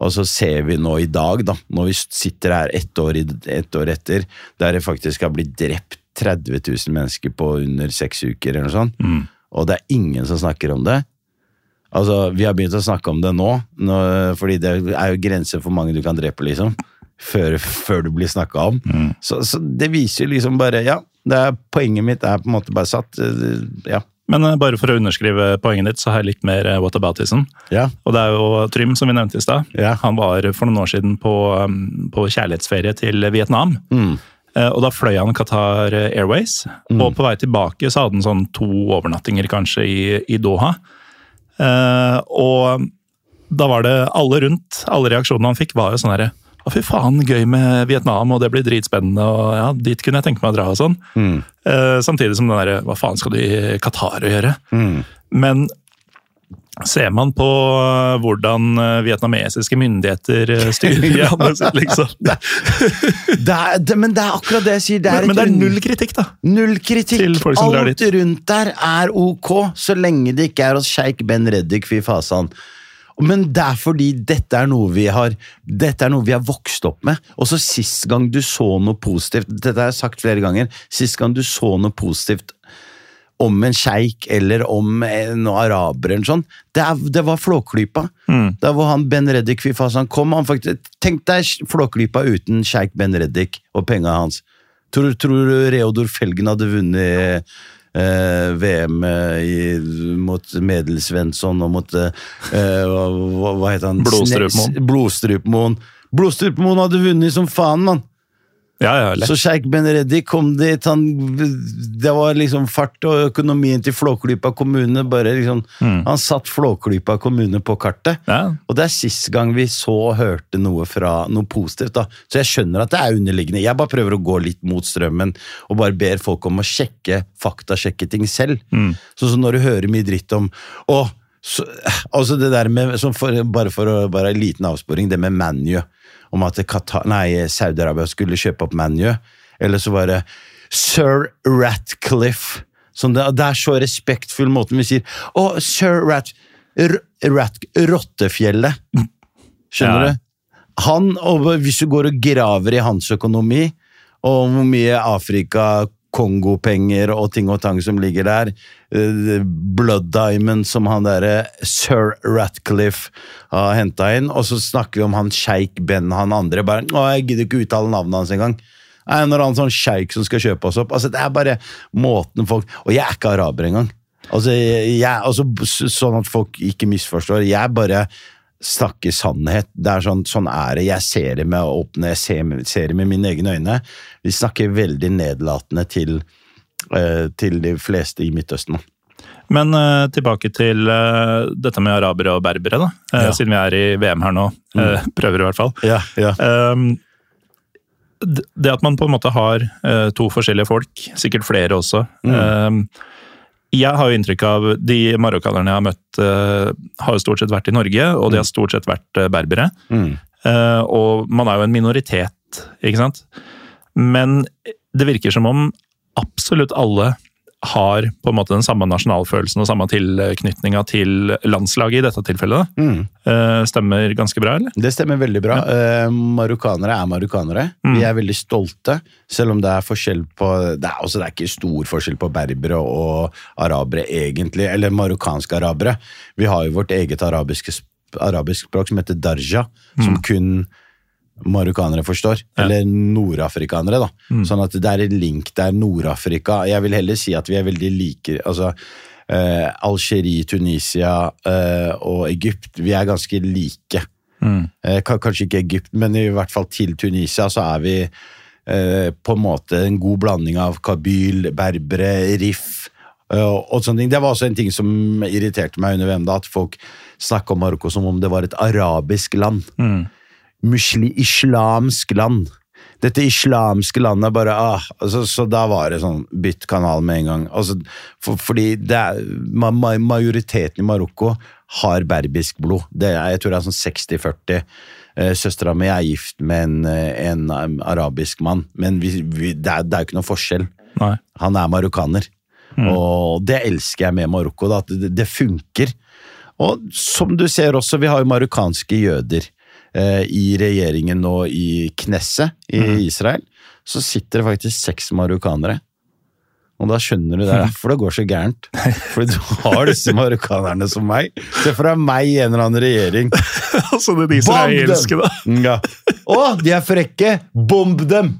Og så ser vi nå i dag, da, når vi sitter her ett år, et år etter, der det faktisk har blitt drept 30 000 mennesker på under seks uker, eller noe sånt, og det er ingen som snakker om det. Altså, Vi har begynt å snakke om det nå, nå fordi det er jo grenser for hvor mange du kan drepe, liksom. Før, før du blir snakka om. Så, så det viser liksom bare Ja, er, poenget mitt er på en måte bare satt. eh, Ja. Men eh, bare for å underskrive poenget ditt, så har jeg litt mer eh, whataboutism. Ja. Og det er jo Trym, som vi nevnte i stad. Ja. Han var for noen år siden på, um, på kjærlighetsferie til Vietnam. Mm. Og da fløy han Qatar Airways, og på vei tilbake så hadde han sånn to overnattinger kanskje i, i Doha. Eh, Og da var det alle rundt, alle reaksjonene han fikk var jo sånn herre Å, fy faen, gøy med Vietnam, og det blir dritspennende, og ja, dit kunne jeg tenke meg å dra og sånn. Eh, Samtidig som den derre Hva faen skal du i Qatar å gjøre? Men ser man på hvordan eh, vietnamesiske myndigheter eh, styrer [laughs] landet sitt, liksom [laughs] Det er, det, men det er akkurat det jeg sier. Det er, Men det er null kritikk, da. Null kritikk. Alt rundt der er ok, så lenge det ikke er hos sjeik Ben Reddik, fy fasan. Men det er fordi dette er noe vi har Dette er noe vi har vokst opp med. Og så sist gang du så noe positivt Dette har jeg sagt flere ganger. Sist gang du så noe positivt om en sjeik eller om en araber eller sånn, det, er, det var Flåklypa. Der hvor han Ben Reddik fy kom. Han faktisk, tenk deg Flåklypa uten sjeik Ben Reddik og penga hans. Tror, tror du Reodor Felgen hadde vunnet eh, VM eh, i, mot Medel Svensson og mot eh, hva, hva heter han? Blodstrupmoen. Blodstrupmoen. Blodstrupmoen hadde vunnet som faen, mann! Ja, ja, lett. Så sjeik Ben Reddy kom dit, han, det var liksom fart og økonomien til Flåklypa kommune, bare liksom, han satt Flåklypa kommune på kartet. Ja. Og det er sist gang vi så og hørte noe fra noe positivt da. Så jeg skjønner at det er underliggende. Jeg bare prøver å gå litt mot strømmen, og bare ber folk om å sjekke, faktasjekke ting selv. Sånn som når du hører mye dritt om, å, så, altså det der med, for, bare for å, bare en liten avsporing, det med ManU, om at Saudi-Arabia skulle kjøpe opp ManU, eller så var det Sir Ratcliffe, Sånn det, det er så respektfull måten vi sier, å, Sir Rat, Rat, Rottefjellet, skjønner Ja. du? Han, og hvis du går og graver i hans økonomi, og hvor mye Afrika, Kongo-penger og ting og tang som ligger der, eh, Blood Diamond som han derre Sir Ratcliffe har henta inn, og så snakker vi om han sjeik Ben, han andre bare Å, jeg gidder ikke uttale navnet hans engang. Nei, Når han sånn sjeik som skal kjøpe oss opp. Altså, det er bare måten folk Og jeg er ikke araber engang. Altså, jeg, altså, sånn at folk ikke misforstår. Jeg bare snakker sannhet. Det er sånn, sånn er det. Jeg ser det med åpne, jeg ser, ser det med mine egne øyne. Vi snakker veldig nedlatende til, eh, til de fleste i Midtøsten. Men eh, tilbake til eh, dette med arabere og berbere, da. Ja. Siden vi er i VM her nå. eh, prøver i hvert fall. Ja, ja. Um, det at man på en måte har to forskjellige folk, sikkert flere også um, Jeg har jo inntrykk av De marokkanerne jeg har møtt, eh, har jo stort sett vært i Norge, og de har stort sett vært eh, berbere. Mm. Eh, og man er jo en minoritet, ikke sant? Men det virker som om absolutt alle har på en måte den samme nasjonalfølelsen og samme tilknytninga til landslaget i dette tilfellet. Mm. Eh, Stemmer ganske bra, eller? Det stemmer veldig bra. Ja. marokkanere er marokkanere. Vi er veldig stolte, selv om det er forskjell på Det er, også, det er ikke stor forskjell på berbere og arabere, egentlig. Eller marokkanske arabere. Vi har jo vårt eget arabiske, arabisk språk som heter darja, som kun marokkanere forstår. Eller nordafrikanere, da. Sånn at det er en link der Nord-Afrika Jeg vil heller si at vi er veldig like altså, eh, Algerie, Tunisia eh, og Egypt, vi er ganske like. Eh, kanskje ikke Egypt, men i hvert fall til Tunisia så er vi eh, på en måte en god blanding av kabyl, berbere, Rif eh, og sånne ting. Det var også en ting som irriterte meg under VM, da, at folk snakka om Marokko som om det var et arabisk land. Musli islamsk land. Dette islamske landet bare ah, altså, Så da var det sånn bytt kanal med en gang. Altså, for, fordi det er, ma, ma, majoriteten i Marokko har berbisk blod. Det er, jeg tror det er sånn 60-40. Eh, Søstera mi er gift med en, eh, en arabisk mann, men vi, vi, det, er, det er jo ikke noe forskjell. Nei. Han er marokkaner. Og det elsker jeg med Marokko, at det, det funker. Og som du ser også, vi har jo marokkanske jøder i regjeringen nå i Knesset i Israel. Så sitter det faktisk seks marokkanere. Og da skjønner du det er [laughs] derfor det går så gærent. Fordi du har disse marokkanerne som meg. Se for deg meg i en eller annen regjering. [laughs] altså det israelske, da. Ja. Å, de er frekke! Bomb dem!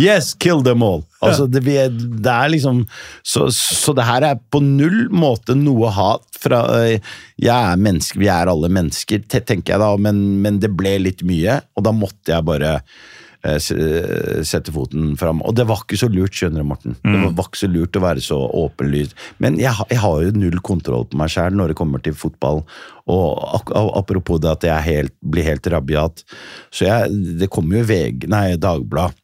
Yes, kill them all! Altså, det, det er liksom så, så det her er på null måte noe hat fra øh, Jeg er menneske, vi er alle mennesker, tenker jeg da, men, men det ble litt mye, og da måtte jeg bare eh, sette foten fram. Og det var ikke så lurt, skjønner du, Morten. Det var, ikke så lurt å være så åpenlyst. Men jeg, jeg har jo null kontroll på meg sjæl når det kommer til fotball. Og apropos det at jeg helt, blir helt rabiat, så jeg, det kommer jo VG, nei, Dagblad.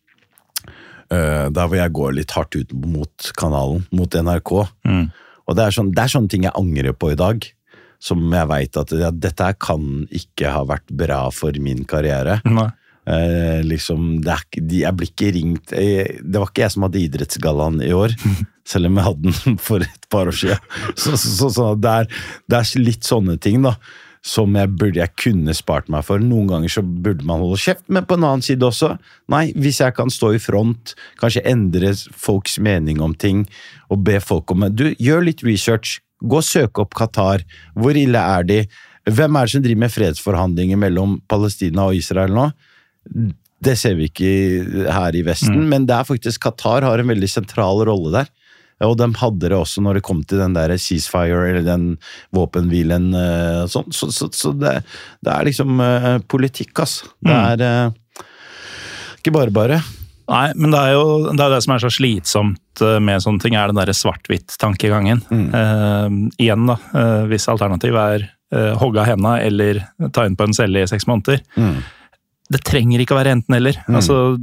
Uh, der hvor jeg går litt hardt ut mot kanalen, mot NRK. Og det er, sånn, det er sånne ting jeg angrer på i dag. Som jeg veit at ja, dette kan ikke ha vært bra for min karriere. Nei. Eh, liksom, er, jeg blir ikke ringt jeg, Det var ikke jeg som hadde Idrettsgallaen i år, [laughs] selv om jeg hadde den for et par år siden. Så, så, så, så det, er, det er litt sånne ting da som jeg burde jeg kunne spart meg for. Noen ganger så burde man holde kjeft, men på en annen side også. Nei, hvis jeg kan stå i front, kanskje endre folks mening om ting, og be folk om Du, gjør litt research. Gå og søk opp Qatar. Hvor ille er de? Hvem er det som driver med fredsforhandlinger mellom Palestina og Israel nå? Det ser vi ikke her i Vesten, men det er faktisk Qatar har en veldig sentral rolle der. Og de hadde det også når det kom til den der ceasefire, eller den våpenhvilen. eh, og sånn. Så, så, så det, det er liksom eh, politikk, altså. Det er eh, ikke bare bare. Nei, men det er jo det, er det som er så slitsomt eh, med sånne ting, er den derre svart-hvitt-tankegangen. Eh, igjen, da. eh, hvis alternativet er uh, hogge av henda eller ta inn på en celle i seks måneder. Det trenger ikke å være enten-eller. Altså,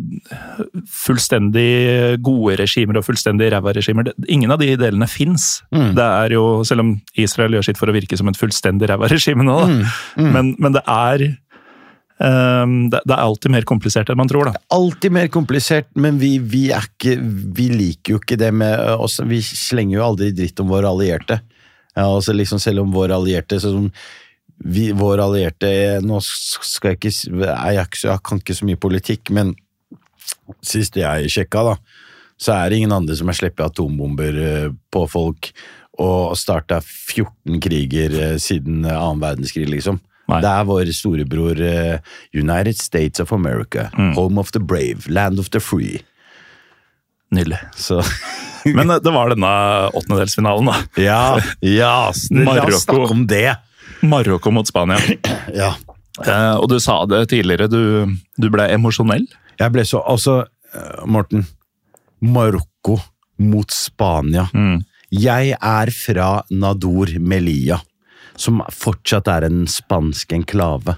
fullstendig gode regimer og fullstendig ræva regimer, ingen av de delene fins. Det er jo, selv om Israel gjør sitt for å virke som et fullstendig ræva regime nå, da. Men, men det er um, det, det er alltid mer komplisert enn man tror, da. alltid mer komplisert, men vi, vi, ikke, vi liker jo ikke det med oss. Vi slenger jo aldri dritt om våre allierte. Ja, altså liksom Selv om våre allierte sånn, vi, Vår allierte Nå skal jeg ikke jeg, ikke jeg kan ikke så mye politikk, men sist jeg sjekka, da, så er det ingen andre som har sluppet atombomber eh, på folk og starta 14 kriger eh, siden annen verdenskrig, liksom. Nei. Det er vår storebror eh, United States of America, home of the brave, land of the free. Nydelig. Så [laughs] Men det var denne åttendedelsfinalen, da. ja, ja, [laughs] la oss snakke om det! Marokko mot Spania. [clears throat] Ja. Eh, og du sa det tidligere, du, du ble emosjonell. Jeg ble så Altså, eh, Morten. Marokko mot Spania. Mm. Jeg er fra Nador Melilla, som fortsatt er en spansk enklave.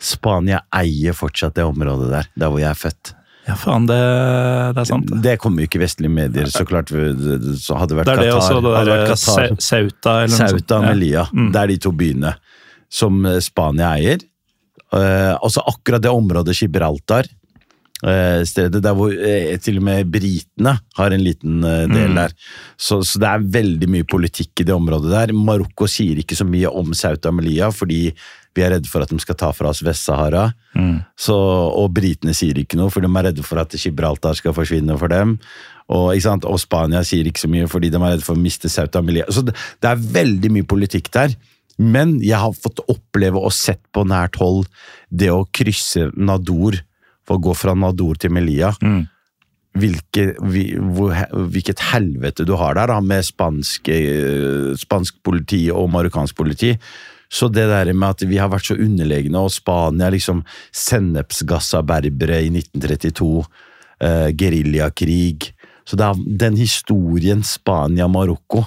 Spania eier fortsatt det området der, der hvor jeg er født. Ja, faen, det, det er sant. det. Det kommer jo ikke vestlige medier, så klart. Så hadde det vært Det er det Qatar. også, det er der Qatar. Sauta eller noe. Sauta og Ja. Melilla. Det er de to byene som eh, Spania eier. Eh, også akkurat det området Gibraltar, eh, stedet der hvor eh, til og med britene har en liten eh, del der. Så, så det er veldig mye politikk i det området der. Marokko sier ikke så mye om Sauta og Melilla, fordi vi er redde for at de skal ta fra oss Vest-Sahara. Mm. og britene sier ikke noe, for de er redde for at Gibraltar skal forsvinne for dem. Og, og Spania sier ikke så mye, fordi de er redde for å miste Sauta Milia. Så det, det er veldig mye politikk der. Men jeg har fått oppleve og sett på nært hold det å krysse Nador, for å gå fra Nador til Melilla. Hvilke, vi, hvor, hvilket helvete du har der, da, med spansk, eh, spansk politi og marokkansk politi. Så det der med at vi har vært så underlegne, og Spania liksom sennepsgassa berbere i 1932, eh, geriljakrig Så det er den historien Spania-Marokko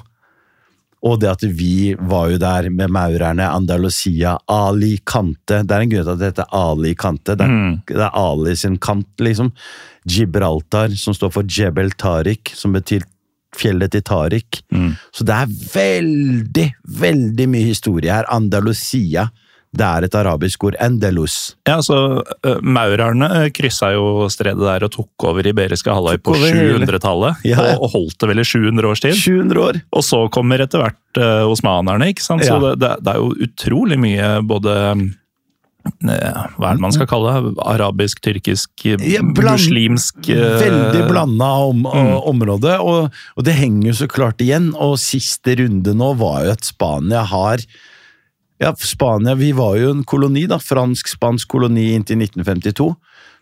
og det at vi var jo der med maurerne, Andalusia, Ali Kante. Det er en grunn til at det heter Ali Kante. Det er, det er Ali sin kant, liksom. Gibraltar, som står for Jebel Tariq, som betyr fjellet til Tariq. Så det er veldig, veldig mye historie her. Andalusia. Det er et arabisk ord. Endelus. Ja, så uh, Maurerne kryssa jo stredet der og tok over Iberiske halvøy på Tok over hele. 700-tallet. Ja, ja. Og, og holdt det vel i 700 års tid. 700 år! Og så kommer etter hvert uh, osmanerne, ikke sant? Så Ja. det, det, er jo utrolig mye både hva er det man skal kalle det? Arabisk, tyrkisk, Ja, bland- muslimsk uh, Veldig blanda om, mm. område, og, og det henger jo så klart igjen. Og siste runde nå var jo at Spania har Ja, Spania, vi var jo en koloni, da. Fransk-spansk koloni inntil 1952.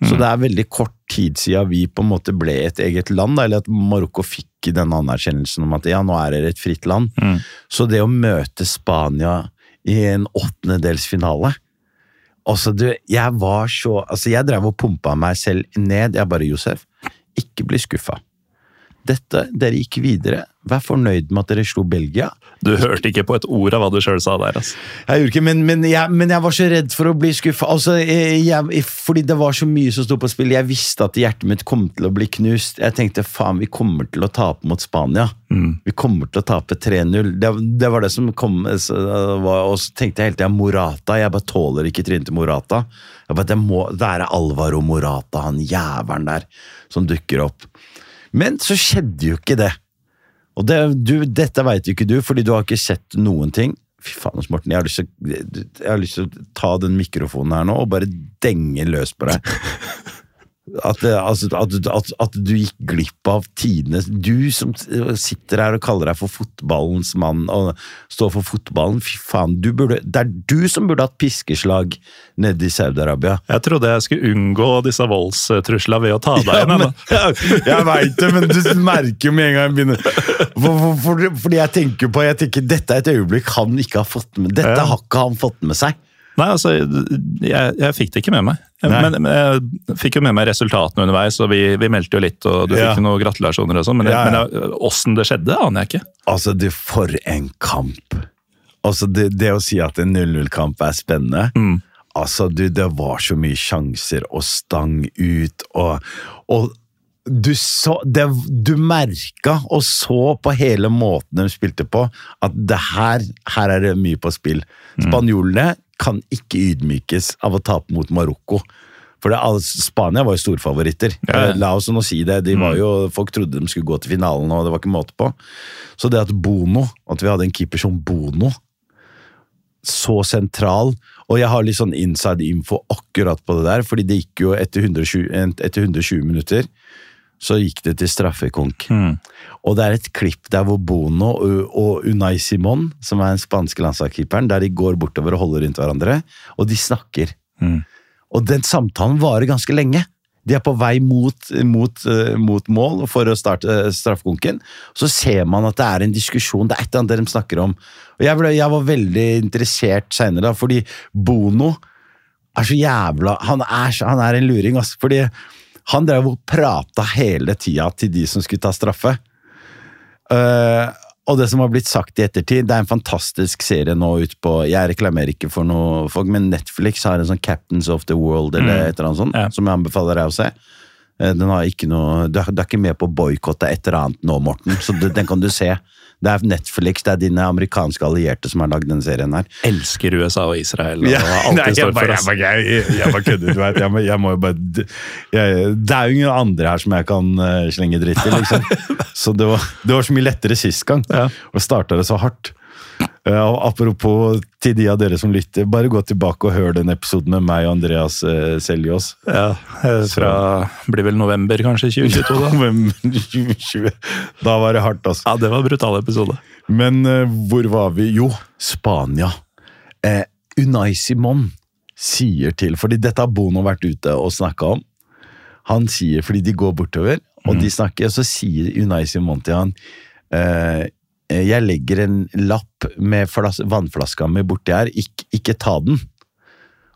Så det er veldig kort tid siden vi på en måte ble et eget land, da, eller at Marokko fikk denne anerkjennelsen om at ja, nå er dere et fritt land. Så det å møte Spania i en åttendedelsfinale Altså, du, jeg var så Altså, jeg drev og pumpa meg selv ned. Jeg bare, Josef, ikke bli skuffa. Dette, Dere gikk videre. Vær fornøyd med at dere slo Belgia. Du hørte ikke på et ord av hva du sjøl sa der. altså. Jeg gjorde ikke, men, men, jeg, men jeg var så redd for å bli skuffa. Altså, jeg, jeg, fordi det var så mye som sto på spill. Jeg visste at hjertet mitt kom til å bli knust. Jeg tenkte faen, vi kommer til å tape mot Spania. Vi kommer til å tape 3-0. Det, det var det som kom. Og så tenkte jeg hele tida Morata. Jeg bare tåler ikke trynet til Morata. Jeg bare, Det må være Alvaro Morata, han jævelen der, som dukker opp. Men så skjedde jo ikke det. Og det, du, dette veit ikke du, fordi du har ikke sett noen ting. Fy faen, Morten, jeg har lyst til å ta den mikrofonen her nå og bare denge løs på deg. [laughs] At, altså, at, at, at du gikk glipp av tidenes Du som sitter her og kaller deg for fotballens mann og står for fotballen. Fy faen, du burde, det er du som burde hatt piskeslag nede i Saudi-Arabia. Jeg trodde jeg skulle unngå disse voldstruslene ved å ta deg [laughs] Ja, igjen. men, [laughs] jeg jeg veit det, men du merker jo med en gang jeg begynner for, for, for, Fordi jeg tenker på jeg tenker, Dette er et øyeblikk han ikke har fått med Dette Ja. har ikke han fått med seg. Nei, altså, jeg, jeg fikk det ikke med meg. Nei. Men, jeg fikk jo med meg resultatene underveis, og vi, vi meldte jo litt, og du Ja. fikk noen gratulasjoner og sånn, men, Ja, ja. men åssen det skjedde, aner jeg ikke. Altså, du, for en kamp! Altså, det, det å si at en 0-0-kamp er spennende Altså, du, det var så mye sjanser og stang ut, og, og du, så, det, du merka og så på hele måten de spilte på, at det her, her er det mye på spill. Spanjolene kan ikke ydmykes av å tape mot Marokko. For det, Spania var jo storfavoritter. Ja, ja. La oss nå si det. De var jo, folk trodde de skulle gå til finalen, og det var ikke måte på. Så det at Bono, at vi hadde en keeper som Bono, så sentral Og jeg har litt sånn inside info akkurat på det der, fordi det gikk jo etter 120, etter 120 minutter. Så gikk det til straffekonk. Og det er et klipp der hvor Bono og, Unai Simon, som er den spanske landslagskeeperen, der de går bortover og holder rundt hverandre, og de snakker. Og den samtalen varer ganske lenge. De er på vei mot, mot, eh, mot mål for å starte eh, straffekonken. Så ser man at det er en diskusjon, det er et eller annet de snakker om. Og jeg, ble, jeg var veldig interessert seinere, fordi Bono er så jævla Han er, han er en luring, altså. Fordi han drev og prata hele tida til de som skulle ta straffe. Uh, og det som har blitt sagt i ettertid, det er en fantastisk serie nå ut på Jeg reklamerer ikke for noe folk, men Netflix har en sånn Captains of the World eller et eller annet sånt, Ja. som jeg anbefaler deg å se. Eh, Den har ikke noe, du er, ikke med på å boikotte et eller annet nå, Morten, så den kan du se. Det er Netflix, det er dine amerikanske allierte som har lagd denne serien her. Elsker USA og Israel og Ja, nei, jeg bare- jeg bare- Jeg, jeg, bare kødder, du vet. Jeg må, jo bare Det er jo ingen andre her som jeg kan uh, slenge dritt i, liksom. [laughs] Så det var, det var så mye lettere sist gang. Ja. Og starta det så hardt. Eh, og apropos til de av dere som lytter, bare gå tilbake og hør den episoden med meg og Andreas uh, Seljås. Ja, eh, fra blir vel november kanskje [laughs] 2022 da. november 2020, da var det hardt, altså. Ja, det var en brutal episode. Men eh, hvor var vi? Jo, Spania. Eh, Unai Simon sier til Fordi dette har Bono vært ute og snakka om. Han sier, fordi de går bortover, og de snakker, og så sier Unai Simon til han eh, Jeg legger en lapp med flas vannflaska mi borti her, ikke, ikke ta den.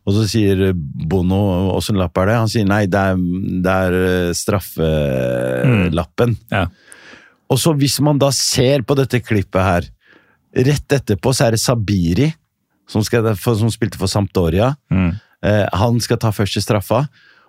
Og så sier Bono åssen lapp er det? Han sier nei, det er, det er straffelappen. straffelappen. Ja. Og så hvis man da ser på dette klippet her, rett etterpå så er det Sabiri, som, skal, som spilte for Sampdoria. Eh, han skal ta første straffa,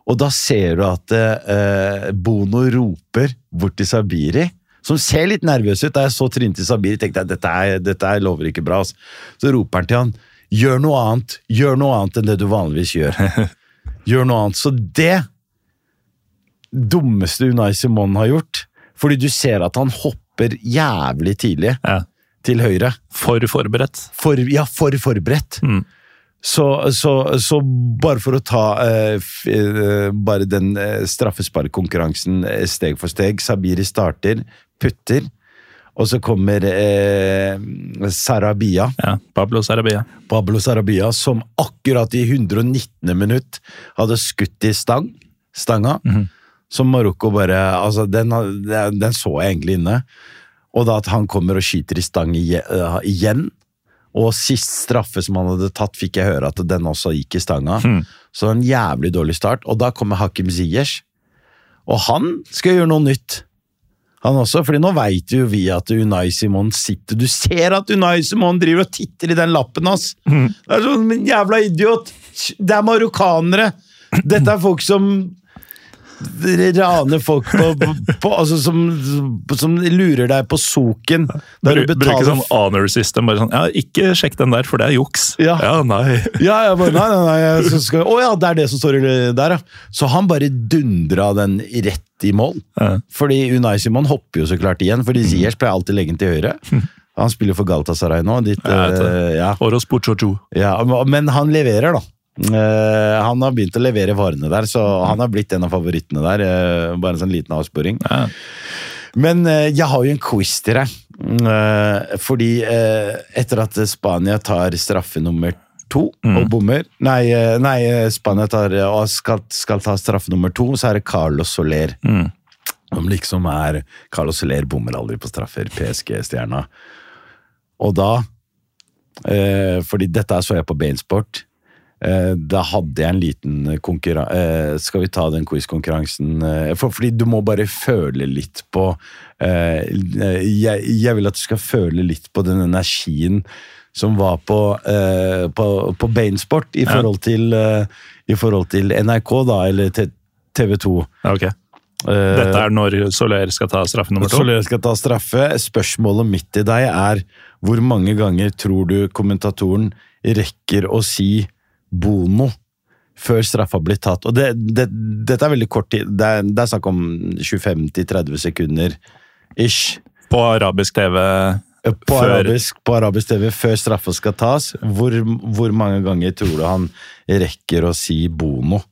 og da ser du at eh, Bono roper bort til Sabiri, som ser litt nervøs ut. Da jeg så trynet til Sabiri, tenkte jeg dette, er, dette er lover ikke bra. Altså. Så roper han til han, gjør noe annet, gjør noe annet enn det du vanligvis gjør. [laughs] Gjør noe annet. Så det dummeste Unai Simon har gjort, fordi du ser at han hopper jævlig tidlig Ja. til høyre. For forberedt. For, ja, for forberedt. Mm. Så, så, så bare for å ta eh, f, eh, bare den eh, straffesparkkonkurransen eh, steg for steg. Sabiri starter, putter, og så kommer eh, Sarabia. Ja, Pablo Sarabia. Pablo Sarabia, som akkurat i 119. minutt hadde skutt i stang, stanga. Som Marokko bare Altså, den, den så jeg egentlig inne. Og da at han kommer og skyter i stang øh, igjen. Og sist straffe som han hadde tatt, fikk jeg høre at den også gikk i stanga. Så en jævlig dårlig start. Og da kommer Hakim Ziyech. Og han skal gjøre noe nytt. Han også, fordi nå veit jo vi at Unai Simon sitter Du ser at Unai Simon driver og titter i den lappen hans! Det er sånn, jævla idiot! Det er marokkanere! Dette er folk som raner folk på, på, på altså som, som lurer deg på soken. Der du Bru- Bruke sånn honor system. bare sånn, ja, Ikke sjekk den der, for det er juks. Ja. nei. Ja, jeg bare, nei, nei, nei, jeg skal, Å ja, det er det som står der, ja. Så han bare dundra den rett i mål. Ja. Fordi Unai Simon hopper jo så klart igjen, fordi Ziyech pleier alltid å legge den til høyre. Han spiller for Galatasaray nå. Ditt, eh, ja, Puchocho. ja, men han leverer, da. Eh, han har begynt å levere varene der, så han har blitt en av favorittene der. Uh, bare en sånn liten avsporing. Ja. Men uh, jeg har jo en quiz til deg. Fordi etter at Spania tar straffe nummer to og bommer Nei, nei Spania tar, og skal, skal ta straffe nummer to, så er det Carlos Soler. Mm. Som liksom er Carlos Soler bommer aldri på straffer, PSG-stjerna. Og da Fordi dette så jeg på Bainsport. Eh, da hadde jeg en liten konkurranse eh, Skal vi ta den quiz-konkurransen? Eh, for, fordi du må bare føle litt på eh, jeg, jeg vil at du skal føle litt på den energien som var på, eh, på, på Bainsport i forhold til, eh, i forhold til NRK, da, eller TV 2. Okay. ok. Dette er når Soler skal ta straffe nummer to? Soler skal ta straffe. Spørsmålet mitt til deg er hvor mange ganger tror du kommentatoren rekker å si Bono før straffa blir tatt? Og det, det, dette er veldig kort tid. Det er, det er snakk om 25-30 sekunder ish. På arabisk TV På, arabisk, på arabisk TV før straffa skal tas. Hvor, hvor mange ganger tror du han rekker å si Bono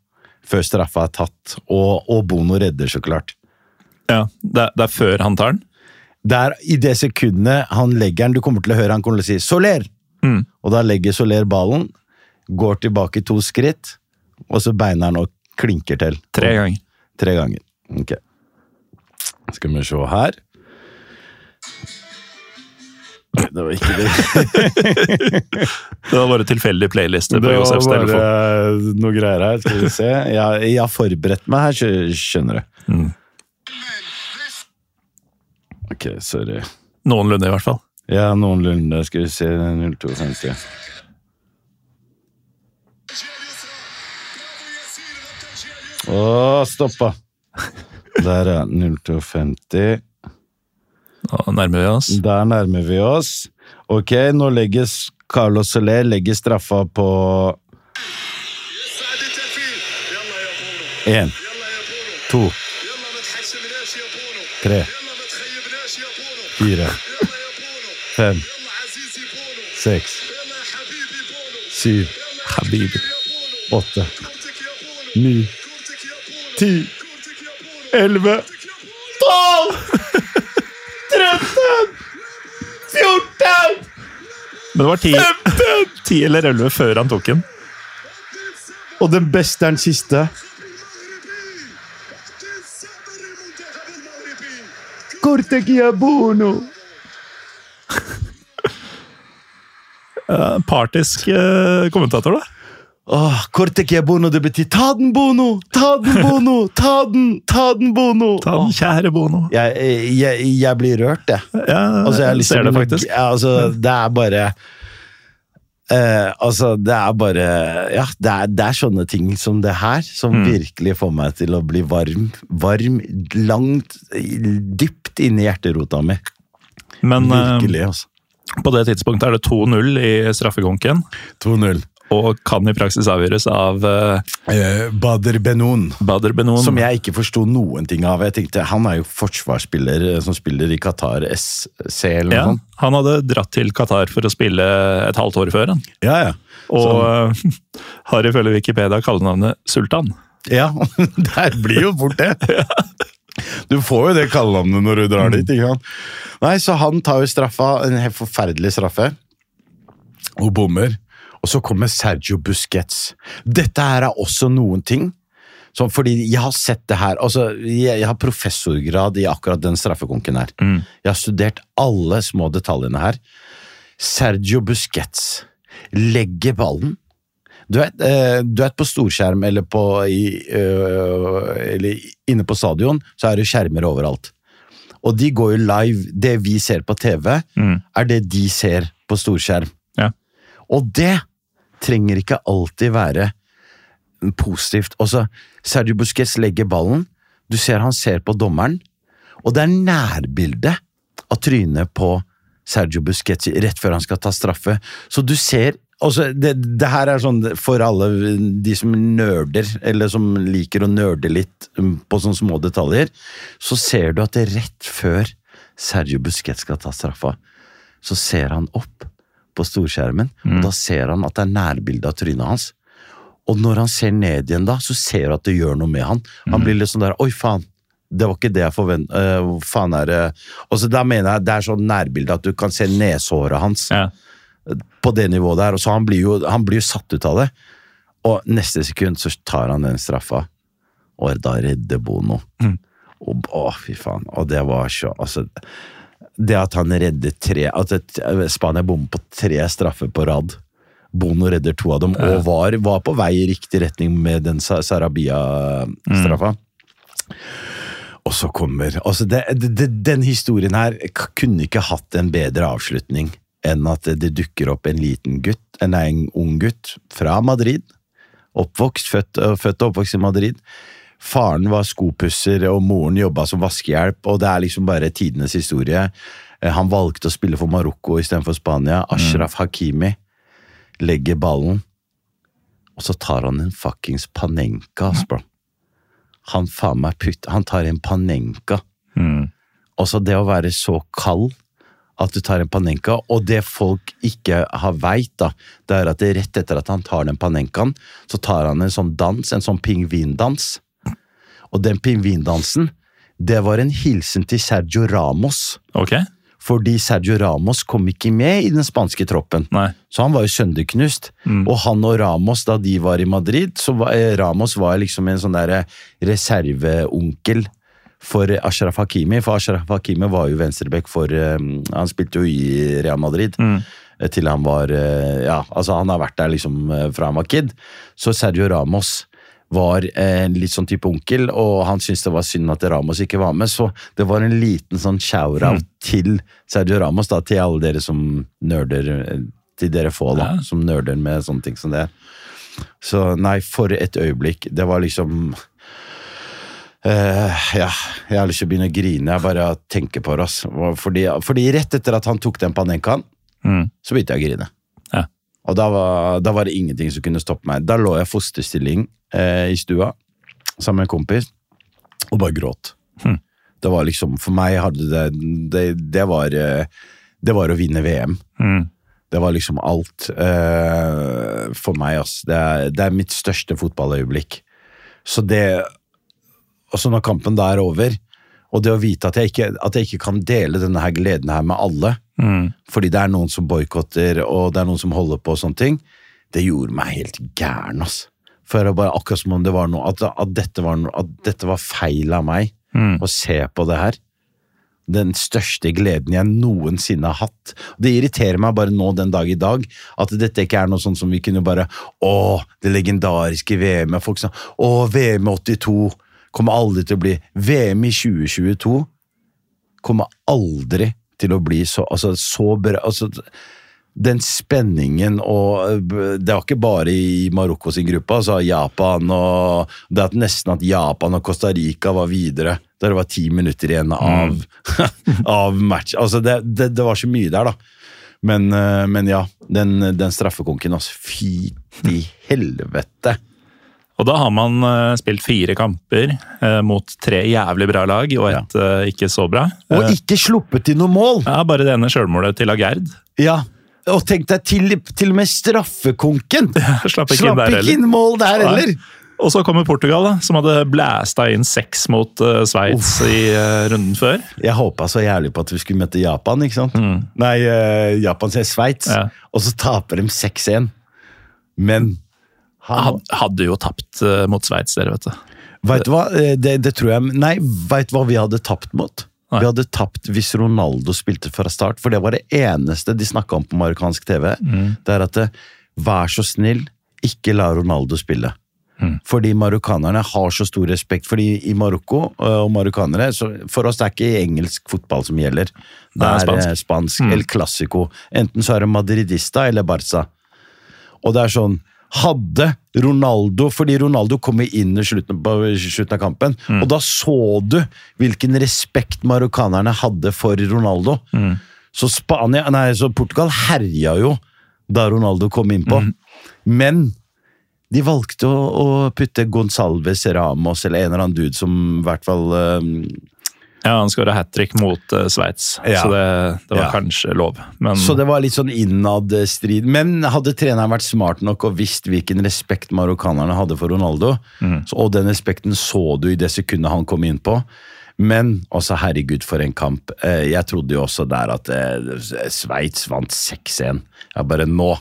før straffa er tatt? Og, og Bono redder, så klart. Ja, det, det er før han tar den? Det er i det sekundet han legger den, du kommer til å høre han kommer til å si 'Soler!' Mm. Og da legger Soler ballen, går tilbake to skritt, og så beiner han og klinker til. Tre ganger. Tre ganger. Ok. Skal vi se her. Det var ikke det. [laughs] Det var bare tilfeldig playliste på Det var bare noe greier her. Skal vi se. Jeg, jeg har forberedt meg her, skjønner du. Mm. Ok, sorry. Noenlunde, i hvert fall. Ja, noenlunde. Skal vi se 0250. Å, stoppa! Der, ja. 0,52. Nå nærmer vi oss. Der nærmer vi oss. Ok, nå legges Carlos Soler legger straffa på Én, to, tre, fire, fem, seks, syv, åtte, ni, ti, elleve, tolv, [laughs] tretten, fjorten Men det var ti, ti eller elleve før han tok den. Og den beste er den siste. Corte bono. [laughs] Eh, Partisk eh, kommentator, da. Åh, Cortegia bono, det betyr ta den, Bono! Ta den, Bono! Ta den, ta den, Bono! Ta den, kjære Bono. Jeg, jeg, jeg blir rørt, jeg. Ja, Altså, jeg liksom, jeg ser det faktisk. Ja, altså, det er bare eh, Altså, det er bare Ja, det er, det er sånne ting som det her som Mm. virkelig får meg til å bli varm. Varm langt Dypt inni hjerterota mi. Men eh, Virkelig, altså. på det tidspunktet er det 2-0 i straffekonken, 2-0. Og kan i praksis avgjøres av uh, Bader Benoun. Bader Benoun. Som jeg ikke forsto noen ting av. Jeg tenkte, Han er jo forsvarsspiller eh, som spiller i Qatar SC eller noe ja, sånt. han hadde dratt til Qatar for å spille et halvt år før, han. Ja, ja. og uh, [laughs] har ifølge Wikipedia kallenavnet Sultan. Ja, [laughs] der blir jo fort det. [laughs] Du får jo det kallenavnet når du drar dit. ikke sant? Nei, så han tar jo straffa, en helt forferdelig straffe, og bommer. Og så kommer Sergio Busquets. Dette her er også noen ting som, fordi jeg har sett det her altså, jeg, jeg har professorgrad i akkurat den straffekonken her. Jeg har studert alle små detaljene her. Sergio Busquets legger ballen du vet, eh, du vet på storskjerm eller, på, i, øh, eller inne på stadion, så er det skjermer overalt. Og de går jo live. Det vi ser på TV, er det de ser på storskjerm. Ja. Og det trenger ikke alltid være positivt. Også, Sergio Busquets legger ballen, du ser han ser på dommeren, og det er nærbilde av trynet på Sergio Busquets rett før han skal ta straffe. Så du ser også, det, det her er sånn for alle de som nerder, eller som liker å nerde litt på sånne små detaljer, så ser du at det rett før Sergio Busquets skal ta straffa, så ser han opp på storskjermen, og da ser han at det er nærbilde av trynet hans. Og når han ser ned igjen da, så ser han at det gjør noe med han. Han blir litt sånn der, oi faen, det var ikke det jeg forventet, uh, faen er det? Og så da mener jeg, det er sånn nærbilde at du kan se nesåret hans Ja. på det nivået der, og så han blir jo, han blir jo satt ut av det. Og neste sekund så tar han den straffa, og da redder Bono. Og, å, fy faen. Og det var så Altså, det at han reddet tre At et, Spania bommer på tre straffer på rad. Bono redder to av dem, og var, var på vei i riktig retning med den Sarabia-straffa. Og så kommer altså det, det, Den historien her kunne ikke hatt en bedre avslutning enn at det, det dukker opp en liten gutt, nei, en ung gutt fra Madrid. Oppvokst, født, født og oppvokst i Madrid. Faren var skopusser, og moren jobba som vaskehjelp, og det er liksom bare tidenes historie. Eh, Han valgte å spille for Marokko istedenfor Spania. Ashraf Hakimi legger ballen, og så tar han en fuckings panenka, Asbjørn. Han faen meg putt, han tar en panenka. Også det å være så kald at du tar en panenka, og det folk ikke har veit, da, det er at det rett etter at han tar den panenkaen, så tar han en sånn dans, en sånn pingvindans. Og den pingvindansen, det var en hilsen til Sergio Ramos, Ok? fordi Sergio Ramos kom ikke med i den spanske troppen. Nei. Så han var jo sønderknust. Og han og Ramos, da de var i Madrid, så var eh, Ramos var liksom en sånn derre reserveonkel for Ashraf Hakimi. For Ashraf Hakimi var jo venstreback for eh, Han spilte jo i Real Madrid. Mm Til han var eh, Ja, altså han har vært der liksom eh, fra han var kid. Så Sergio Ramos var en litt sånn type onkel, og han syntes det var synd at Ramos ikke var med, så det var en liten sånn shout-out til Sergio Ramos, da, til alle dere som nerder, eh, til dere få, da, Ja. som nerder med sånne ting som det. Så nei, for et øyeblikk. Det var liksom Uh, ja, jeg har lyst til å begynne å grine jeg bare tenker tenke på det. Fordi, fordi rett etter at han tok den panenkaen, Mm. så begynte jeg å grine. Ja. Og da var, da var det ingenting som kunne stoppe meg. Da lå jeg fosterstilling eh, i stua sammen med en kompis og bare gråt. Hm. Det var liksom, For meg hadde det Det, det, var, eh, det var å vinne VM. Mm. Det var liksom alt eh, for meg. ass. Det er, det er mitt største fotballøyeblikk. Så det Og så når kampen da er over, og det å vite at jeg ikke, at jeg ikke kan dele denne her gleden her med alle, Mm. fordi det er noen som boikotter, og det er noen som holder på og sånne ting, det gjorde meg helt gæren, ass. For jeg bare akkurat som om det var noe, at, at, dette, var noe, at dette var feil av meg, Mm. å se på det her. Den største gleden jeg noensinne har hatt. Det irriterer meg bare nå den dag i dag, at dette ikke er noe sånn som vi kunne bare Å, det legendariske VM-et. Folk sa Å, VM 82 kommer aldri til å bli VM i 2022 kommer aldri til å bli så, altså, så bra altså, Den spenningen og Det var ikke bare i Marokko sin gruppe, altså Japan og Det at nesten at Japan og Costa Rica var videre da det var ti minutter igjen av, [laughs] av match. Altså, det, det, det var så mye der, da. Men, eh, men ja, den, den straffekonken, altså. Fy i helvete! Og da har man eh, spilt fire kamper eh, mot tre jævlig bra lag og et eh, ikke så bra. Og Eh, ikke sluppet til noe mål! ja, bare det ene sjølmålet til Agerd. Ja, og tenk deg til, til og med straffekonken! Slapp ikke Slapp inn der ikke inn mål der heller! Og så kommer Portugal, da, som hadde blæsta inn seks mot uh, Sveits i uh, runden før. Jeg håpa så jævlig på at vi skulle møte Japan, ikke sant? Nei, uh, Japan sier Sveits, Ja. og så taper de 6-1. Men han, Had, hadde jo tapt uh, mot Sveits, dere, vet du. Vet du hva? Det, det tror jeg Nei, veit du hva vi hadde tapt mot? Nei. Vi hadde tapt hvis Ronaldo spilte fra start, for det var det eneste de snakka om på marokkansk TV. Det er at eh, vær så snill, ikke la Ronaldo spille. Fordi marokkanerne har så stor respekt. Fordi i Marokko øh, og marokkanere så For oss det er ikke engelsk fotball som gjelder. Det er spansk. spansk, spansk El Clásico. Enten så er det Madridista eller Barca. Og det er sånn Hadde Ronaldo Fordi Ronaldo kom inn i slutten, på slutten av kampen, og da så du hvilken respekt marokkanerne hadde for Ronaldo. Så Spania, nei, så Portugal herja jo da Ronaldo kom innpå. Men de valgte å, å putte Gonsalves Ramos eller en eller annen dude som i hvert fall eh, Ja, Han skåra hat trick mot uh, Sveits, Ja. så det, det var Ja. kanskje lov. Men Så det var litt sånn innad strid. Men hadde treneren vært smart nok og visst hvilken respekt marokkanerne hadde for Ronaldo, så, og den respekten så du i det sekundet han kom innpå. Men også, herregud, for en kamp. Eh, Jeg trodde jo også der at eh, Sveits vant 6-1. Jeg bare nå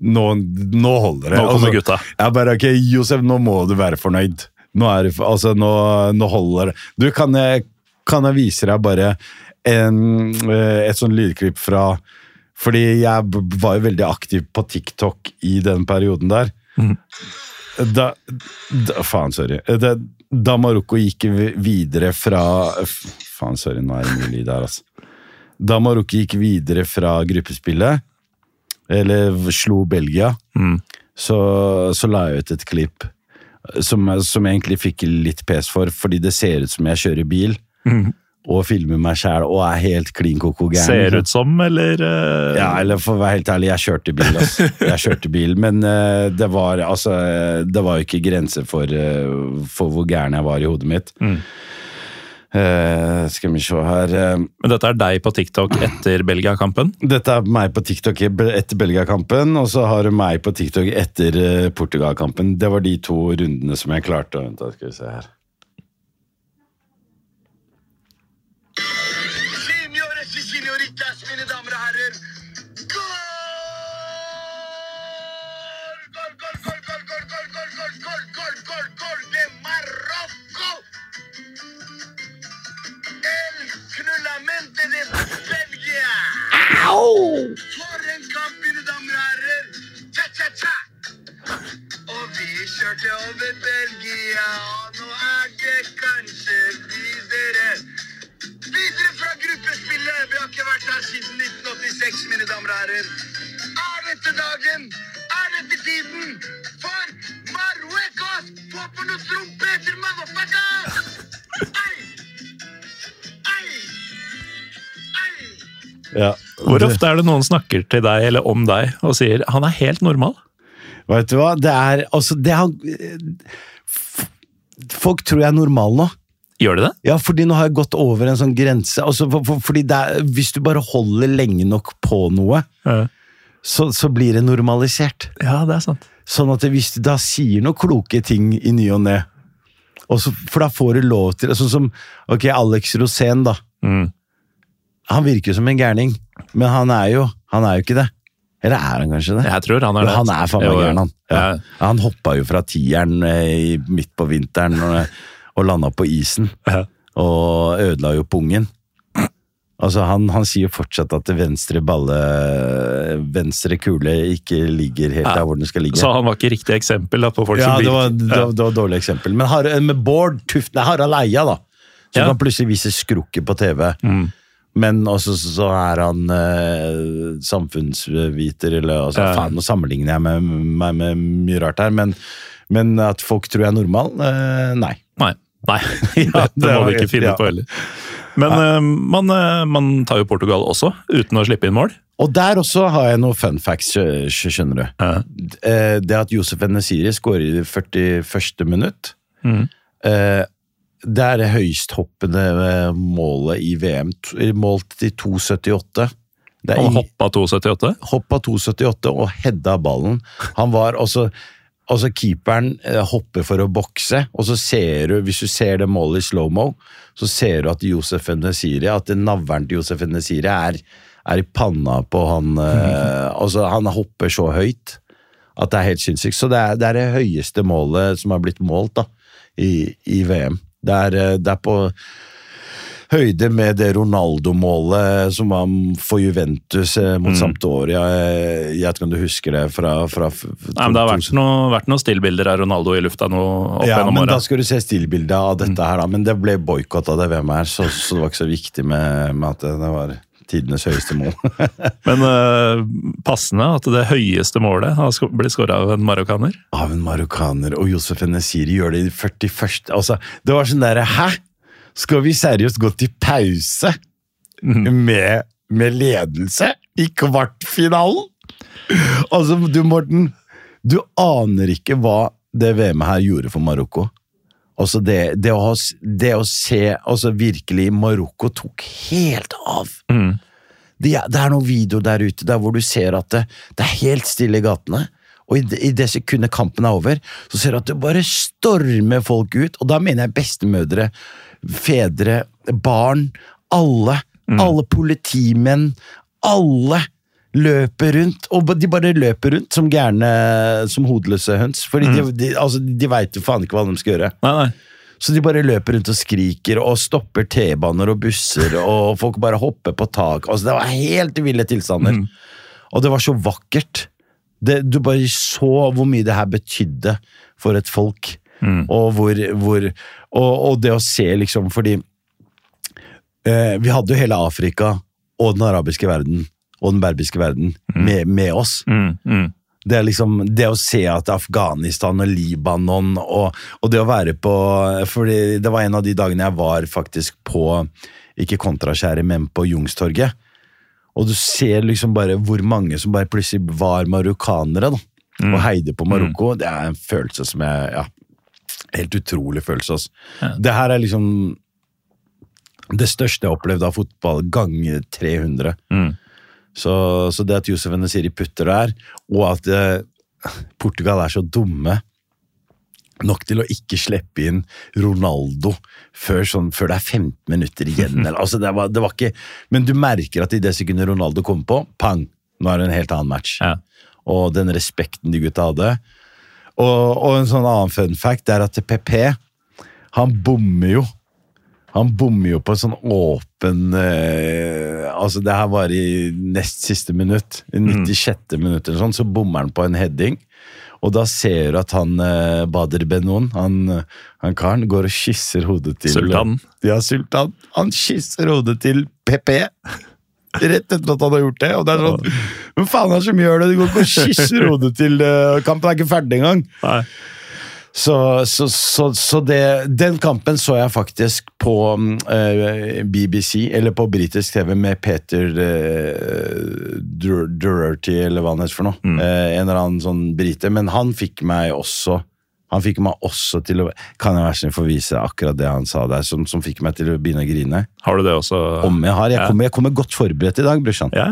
nå, nå holder det. Nå kommer Altså, gutta. Jeg bare, ok, Josef, nå må du være fornøyd. Nå, er altså, nå, nå holder det. Du, kan jeg, kan jeg vise deg bare en, eh, et sånn lydklipp fra Fordi jeg var jo veldig aktiv på TikTok i den perioden der. Da, da Faen, sorry. Da, da Marokko gikk videre fra Faen, sorry, nå er det mye lyd her, altså. Da Marokko gikk videre fra gruppespillet, eller slo Belgia, så, så la jeg ut et klipp som, som jeg egentlig fikk litt pes for, fordi det ser ut som jeg kjører bil. Og filmer meg sjæl og er helt klin koko gæren. ser liksom. ut som, eller Uh... Ja, eller for å være helt ærlig, jeg kjørte bil, altså. Jeg kjørte bil, men uh, det var altså eh, Det var jo ikke grenser for, uh, for hvor gæren jeg var i hodet mitt. Eh, skal vi se her uh, Men dette er deg på TikTok etter Belgia-kampen? Dette er meg på TikTok etter Belgia-kampen, og så har du meg på TikTok etter uh, Portugal-kampen. Det var de to rundene som jeg klarte. Vent, skal vi se her. Hvor ofte er det noen snakker til deg eller om deg og sier 'han er helt normal'? Vet du hva, det er altså det har, Folk tror jeg er normal nå. Gjør det det? Ja, fordi nå har jeg gått over en sånn grense. Altså, for, for, fordi det er, Hvis du bare holder lenge nok på noe, Ja, så, så blir det normalisert. ja det er sant. Sånn at hvis du da sier noen kloke ting i ny og ne, for da får du lov til Sånn som ok, Alex Rosén, da. Mm. Han virker jo som en gærning, men han er jo han er jo ikke det. Eller er han kanskje det? Jeg tror han er det. han er faen meg gæren, han. Ja. Ja. Han hoppa jo fra tieren eh, midt på vinteren og, og landa på isen. Ja. Og ødela jo pungen. Altså, han, han sier jo fortsatt at venstre balle Venstre kule ikke ligger helt der hvor den skal ligge. Så han var ikke riktig eksempel da, på folk som det var, det, var, det var dårlig eksempel. Men Har, med Bård Tufte Harald Eia, da. Som kan plutselig vise skrukket på TV. Mm. Men også så er han eh, samfunnsviter, eller altså, Ja. faen, nå sammenligner jeg meg med, med, mye rart her, men, men at folk tror jeg er normal? Eh, nei. Nei. Nei. [laughs] Ja, det, må vi ikke finne ja. på heller. Men eh, man, eh, man tar jo Portugal også, uten å slippe inn mål. Og der også har jeg noen fun facts, skjø- skjø- skjønner du. Ja. Eh, Det at Josef Nesiri skårer i 41. minutt, Mhm. Det er det høysthoppende eh, målet i VM, målt til 2,78. Er Han hoppa 2,78. hoppa 2,78 og hedda ballen. Han var også Altså Keeperen eh, hopper for å bokse, og så ser du, hvis du ser det målet i slow-mo, så ser du at Josef Nesiri, at navlen til Josef Nesiri er, er i panna på han eh, [laughs] Altså, han hopper så høyt at det er helt sinnssykt. Så det er, det er det høyeste målet som har blitt målt da, i, i VM. Det er, eh, det er på høyde med det Ronaldo-målet som var for Juventus mot Mm. Sampdoria. Jeg jeg vet ikke om du husker det fra, fra Nei, men det har vært noen vært noe stillbilder av Ronaldo i lufta nå opp ja, gjennom men da skal du se stillbildet av dette Mm. her, da. Men det ble boikott av det VM her, så, så det var ikke så viktig med, med at det, det var tidenes høyeste mål. [laughs] Men uh, passende at det høyeste målet har blitt skåra av en marokkaner. av en marokkaner, og Josef Nesiri gjør det i 41. Altså, det var sånn derre Hæ? Skal vi seriøst gå til pause med, med ledelse i kvartfinalen? Altså, du Morten, du aner ikke hva det VM-et her gjorde for Marokko. Altså det, det, å, det å se altså virkelig Marokko tok helt av. Mm. Det, det er noen videoer der ute der hvor du ser at det, det er helt stille i gatene. Og i i det sekundet kampen er over, så ser du at det bare stormer folk ut. Og da mener jeg bestemødre, fedre, barn, alle. Alle politimenn. Alle løper rundt. Og de bare løper rundt som gærne, som hodeløse høns. Fordi de, de, altså, de veit jo faen ikke hva de skal gjøre. Nei, nei. Så de bare løper rundt og skriker og stopper T-baner og busser, og folk bare hopper på tak. Altså, det var helt ville tilstander. Og det var så vakkert. Det, du bare så hvor mye det her betydde for et folk. Og hvor, hvor og, og det å se, liksom, fordi eh, Vi hadde jo hele Afrika og den arabiske verden og den berbiske verden med, med oss. Mm, mm. Det er liksom det å se at Afghanistan og Libanon og, og det å være på fordi Det var en av de dagene jeg var faktisk på Ikke Kontraskjæret, men på Jungstorget. Og du ser liksom bare hvor mange som bare plutselig var marokkanere, da. Og heide på Marokko. Det er en følelse som jeg Ja. Helt utrolig følelse, altså. Det her er liksom det største jeg har opplevd av fotball, ganger 300. Mm. Så, så det at Josef Nesiri putter der, og at eh, Portugal er så dumme nok til å ikke slippe inn Ronaldo før, sånn, før det er 15 minutter igjen. [laughs] Eller, altså det, var, det var ikke, men du merker at i det sekundet Ronaldo kommer på, pang, nå er det en helt annen match. Ja. Og den respekten de gutta hadde. Og, og en sånn annen fun fact er at PP, han bommer jo. Han bommer jo på en sånn åpen eh, Altså, det her var i nest siste minutt. I 96. minutt eller sånn, så bommer han på en heading. Og da ser du at han eh, Bader Benoun, han, han karen, går og kysser hodet til Sultan. Ja, sultan. Han kysser hodet til PP. Rett etter at han har gjort det. Og det er sånn Men faen, er det som gjør det? Du går ikke og kysser [laughs] hodet til uh, kampen. er ikke ferdig engang. Nei. Så, så, så, så det, den kampen så jeg faktisk på uh, BBC, eller på britisk TV, med Peter uh, Durerty, eller hva han heter for noe. Eh, en eller annen sånn brite. Men han fikk meg også han fikk meg også til å Kan jeg være snill få vise akkurat det han sa der, som, som fikk meg til å begynne å grine? Har du det også? Om jeg har. Jeg Ja. kommer, jeg kommer godt forberedt i dag, brorsan. Ja,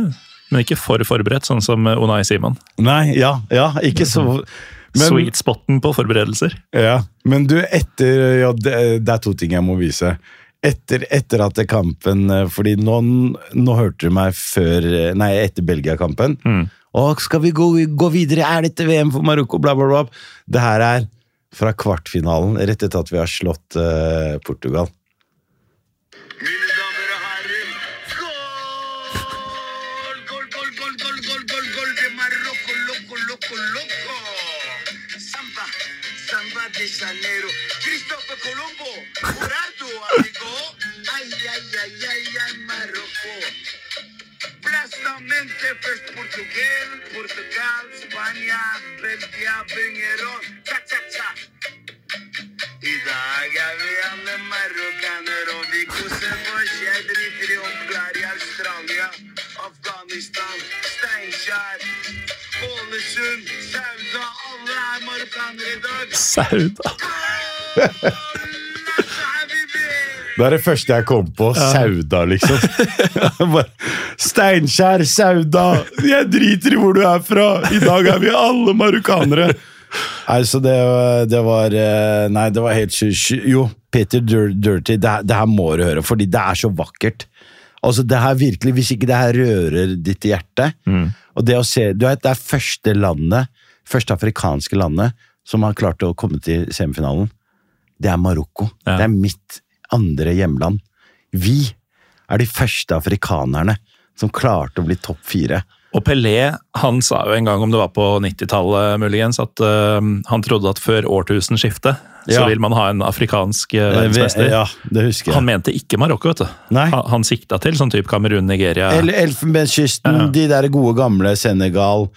men ikke for forberedt, sånn som Onai Simon. Nei, ja, ja, ikke så [laughs] men, Sweet spoten på forberedelser. Ja, men du, etter ja, det, det er to ting jeg må vise. Etter, etter at kampen Fordi nå, nå hørte du meg før Nei, etter Belgia-kampen. Å, skal vi gå, gå videre? Er dette VM for Marokko? Bla, bla, bla. Det her er fra kvartfinalen, rett etter at vi har slått uh, Portugal. Jurado, amigo. Ay, ay, ay, ay, ay, Marokko. Plastamente først Portugal, Portugal, Spania, Belgia, Bringeron, cha-cha-cha. I dag er vi alle marokkanere, og vi koser oss. Jeg driter i Ungarn, Australia, Afghanistan, Steinkjer, Ålesund, Sauda. Alle er marokkanere i dag. Sauda. Det er det første jeg kom på. Sauda, liksom. Steinkjer, Sauda! Jeg driter i hvor du er fra! I dag er vi alle marokkanere! Nei, så det, det var eh, Nei, det var helt Jo, Peter Dirty, det, det her må du høre, fordi det er så vakkert. Altså, det her virkelig, Hvis ikke det her rører ditt hjerte Og det å se Du vet, det er første landet, første afrikanske landet, som har klart å komme til semifinalen. Det er Marokko. Ja. Det er mitt andre hjemland. Vi er de første afrikanerne som klarte å bli topp fire. Og Pelé han sa jo en gang, om det var på 90-tallet muligens, at uh, han trodde at før årtusenskiftet så vil man ha en afrikansk Eh, verdensmester. Ja, det husker jeg. Han mente ikke Marokko, vet du. Nei. Han, han sikta til sånn type Kamerun, Nigeria. Eller Elfenbenskysten, Ja. de der gode gamle Senegal.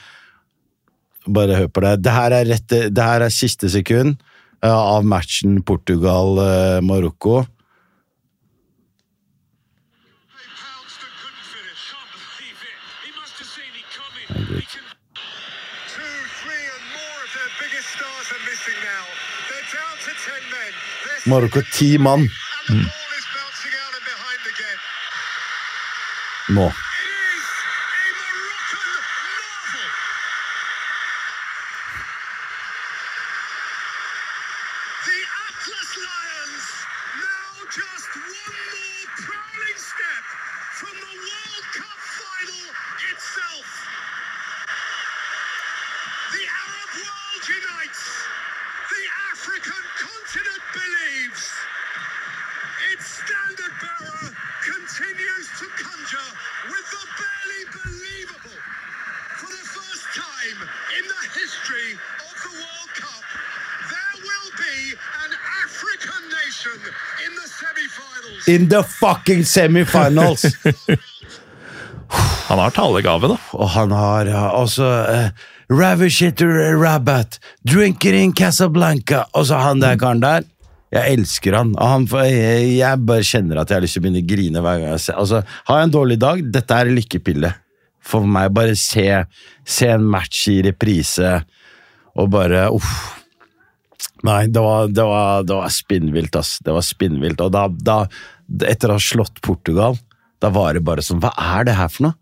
Bare hør på det. Det her er, rett, det her er siste sekund uh, av matchen Portugal-Marokko. They're Marokko ti mann. Mm. the ball is bouncing out and behind again. nå. It is a Moroccan marvel. The Atlas Lions now just one more prowling step from the World Cup final itself. The Arab world unites. The African continent believes. Its standard bearer continues to conjure with the barely believable. For the first time in the history of the World Cup, there will be an African nation in the semi-finals. In the fucking semifinals! Han har talegave, da. Og han har ja, også uh, Ravishitter Rabat, Drinker in Casablanca Og så han der karen der. Jeg elsker han. Han jeg, jeg bare kjenner at jeg har lyst til å begynne å grine hver gang jeg ser Altså, Har jeg en dårlig dag? Dette er lykkepille. For meg, bare se, se en match i reprise og bare uff. Nei, det var, det var, det var spinnvilt, ass. Det var spinnvilt. Og da, da, etter å ha slått Portugal, da var det bare sånn Hva er det her for noe?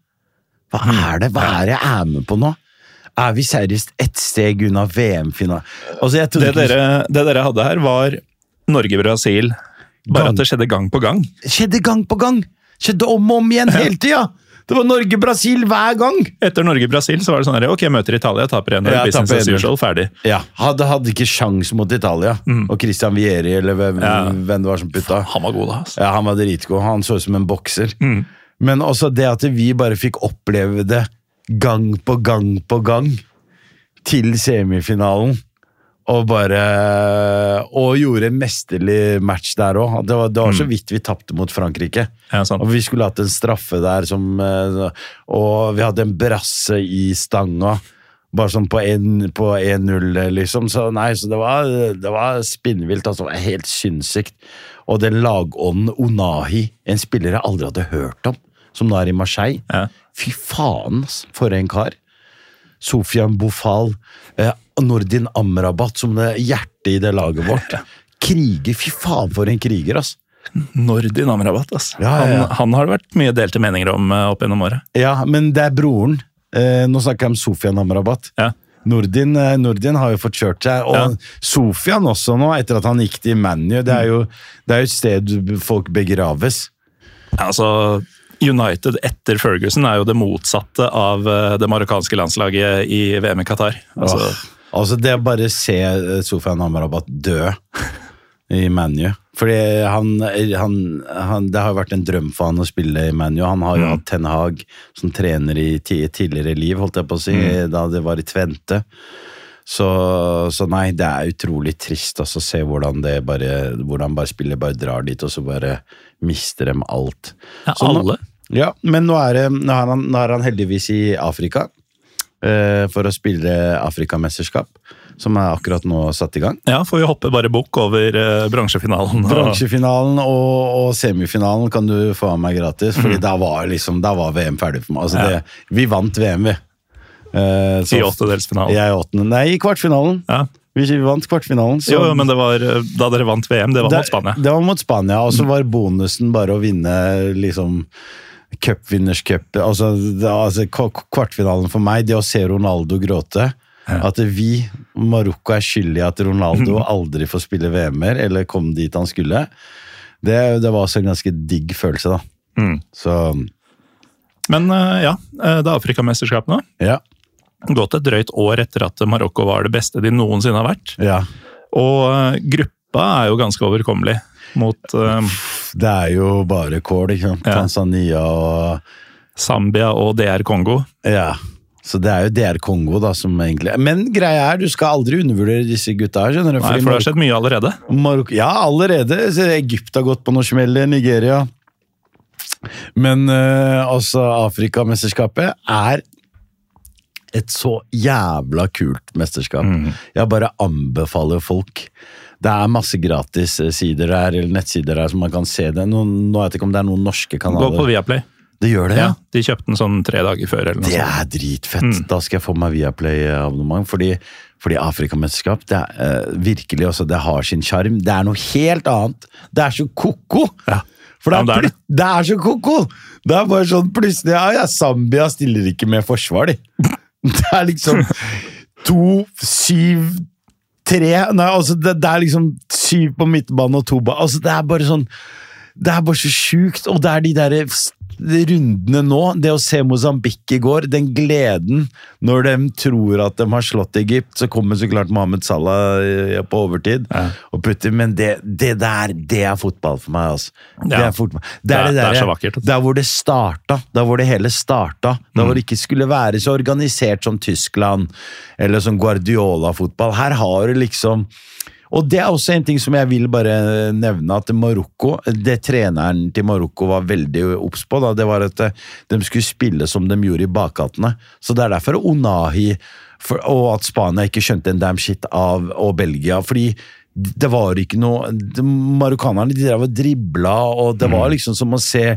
Hva er det Hva er det jeg er med på nå? Er vi seriøst ett steg unna VM-finale? Altså, Det det dere hadde her, var Norge-Brasil. Bare Gang. at det skjedde gang på gang. skjedde gang på gang! Skjedde om og om igjen hele tida! Det var Norge-Brasil hver gang! Etter Norge-Brasil så var det sånn her, ok, møter Italia, taper 1-0, Ja, business as 1-0. usual, ferdig. Ja, Hadde, hadde ikke sjans mot Italia. Og Christian Vieri, eller hvem, Ja. hvem det var som putta. Han var god, da. Altså. Ja, han var dritgod. Han så ut som en bokser. Men også det at vi bare fikk oppleve det gang på gang på gang til semifinalen. Og bare Og gjorde en mesterlig match der òg. Det, var- det var så vidt vi tapte mot Frankrike. Ja. Og vi skulle hatt en straffe der som eh, Og vi hadde en brasse i stanga. Bare sånn på 1 på 1-0, liksom. Så nei, så det var, det var spinnvilt. Altså, det var helt sinnssykt. Og den lagånden Onahi, en spiller jeg aldri hadde hørt om, som nå er i Marseille. Ja. Fy faen, for en kar. Sofian Bofal, Nordin Amrabat som det hjertet i det laget vårt. [laughs] Kriger, fy faen for en kriger, ass. Nordin Amrabat, altså. Ja, ja, ja. Han, han har det vært mye delte meninger om eh, opp gjennom året. Ja, men det er broren. Eh, nå snakker jeg om Sofian Amrabat. Ja. Nordin, eh, Nordin har jo fått kjørt seg, og Ja. Sofian også nå, etter at han gikk til ManU. Det, er jo- det er jo et sted folk begraves. Altså, United etter Ferguson er jo det motsatte av eh, det marokkanske landslaget i VM i Qatar. Altså, altså, det å bare se eh, Sofian Amarabat dø [laughs] i ManU. Fordi han, han, han Det har jo vært en drøm for han å spille i ManU. Han har jo Mm. hatt Ten Hag som trener i tidligere liv, holdt jeg på å si, Mm. da det var i Tvente. Så, så nei, det er utrolig trist altså, å se hvordan det bare hvordan bare spillet bare drar dit, og så bare mister dem alt. Ja, Så nå- alle. ja, men nå er, det, nå, er han, nå er han heldigvis i Afrika for å spille Afrikamesterskap, som er akkurat nå satt i gang. Ja, får vi hoppe bare bukk over eh, bransjefinalen. og- Bransjefinalen og, og semifinalen kan du få av meg gratis, fordi da var, liksom, da var VM ferdig for meg. Altså, Mm. Ja. det, vi vant VM, vi. Eh, så- I åttedelsfinalen. Jeg åttende. Nei, i kvartfinalen. Ja. Vi, vant kvartfinalen. så- Jo, jo, men det var eh, da dere vant VM, det var mot Spania. Det var mot Spania, og så var bonusen bare å vinne liksom cupvinnerscup. Altså, altså, kvartfinalen for meg, det å se Ronaldo gråte. At vi, Marokko, er skyld i at Ronaldo [laughs] aldri får spille VM-er, eller kom dit han skulle. Det, det var også en ganske digg følelse, da. Mm. Så Men eh, ja, eh, det er Afrikamesterskap nå. ja. Gått et drøyt år etter at Marokko var det beste de noensinne har vært. ja. Og eh, gruppa er jo ganske overkommelig mot eh, Det er jo bare kål, ikke sant. Ja. Tanzania og Zambia og DR Kongo. Ja. Så det er jo DR Kongo, da, som egentlig Men greia er, du skal aldri undervurdere disse gutta her, skjønner du. Nei, for det har skjedd mye allerede. Marok Ja, allerede. Så Egypt har gått på noe smell. Nigeria. Men uh, altså, Afrikamesterskapet er et så jævla kult mesterskap. Jeg bare anbefaler folk. Det er masse gratis eh, sider der, eller nettsider der, som man kan se det. Nå, nå vet jeg ikke om det er noen norske Gå på. Viaplay. Det gjør det, ja? Ja, de kjøpte den sånn tre dager før. eller noe Det er dritfett. Da skal jeg få meg Viaplay-abonnement. Fordi, fordi Afrikamesterskap det er uh, virkelig også, det har sin sjarm. Det er noe helt annet. Det er så ko-ko! Ja. For det er, ja, det er det. det er så ko-ko! Det er bare sånn plutselig ja, ja, Zambia stiller ikke med forsvar, de. [laughs] Det er liksom to, syv, tre Nei, altså, det, det er liksom syv på midtbanen og to ba... Altså, det er bare sånn det er bare så sjukt, og det er de der s- rundene nå. Det å se Mosambik i går, den gleden når de tror at de har slått Egypt, så kommer så klart Mohammed Salah eh, på overtid og putter, men det, det der, det er fotball for meg, altså. Det Ja. er fotball. Det er- det er så vakkert, altså. Der hvor det starta, der hvor det hele starta, der Mm. hvor det ikke skulle være så organisert som Tyskland, eller som Guardiola-fotball. Her har du liksom og det er også en ting som jeg vil bare nevne, at Marokko, det treneren til Marokko var veldig obs på, da, det var at eh, de skulle spille som de gjorde i bakgatene. Så det er derfor Onahi for, og at Spania ikke skjønte en damn shit av og Belgia. fordi det var ikke noe de, Marokkanerne de drev og dribla, og det var liksom som å se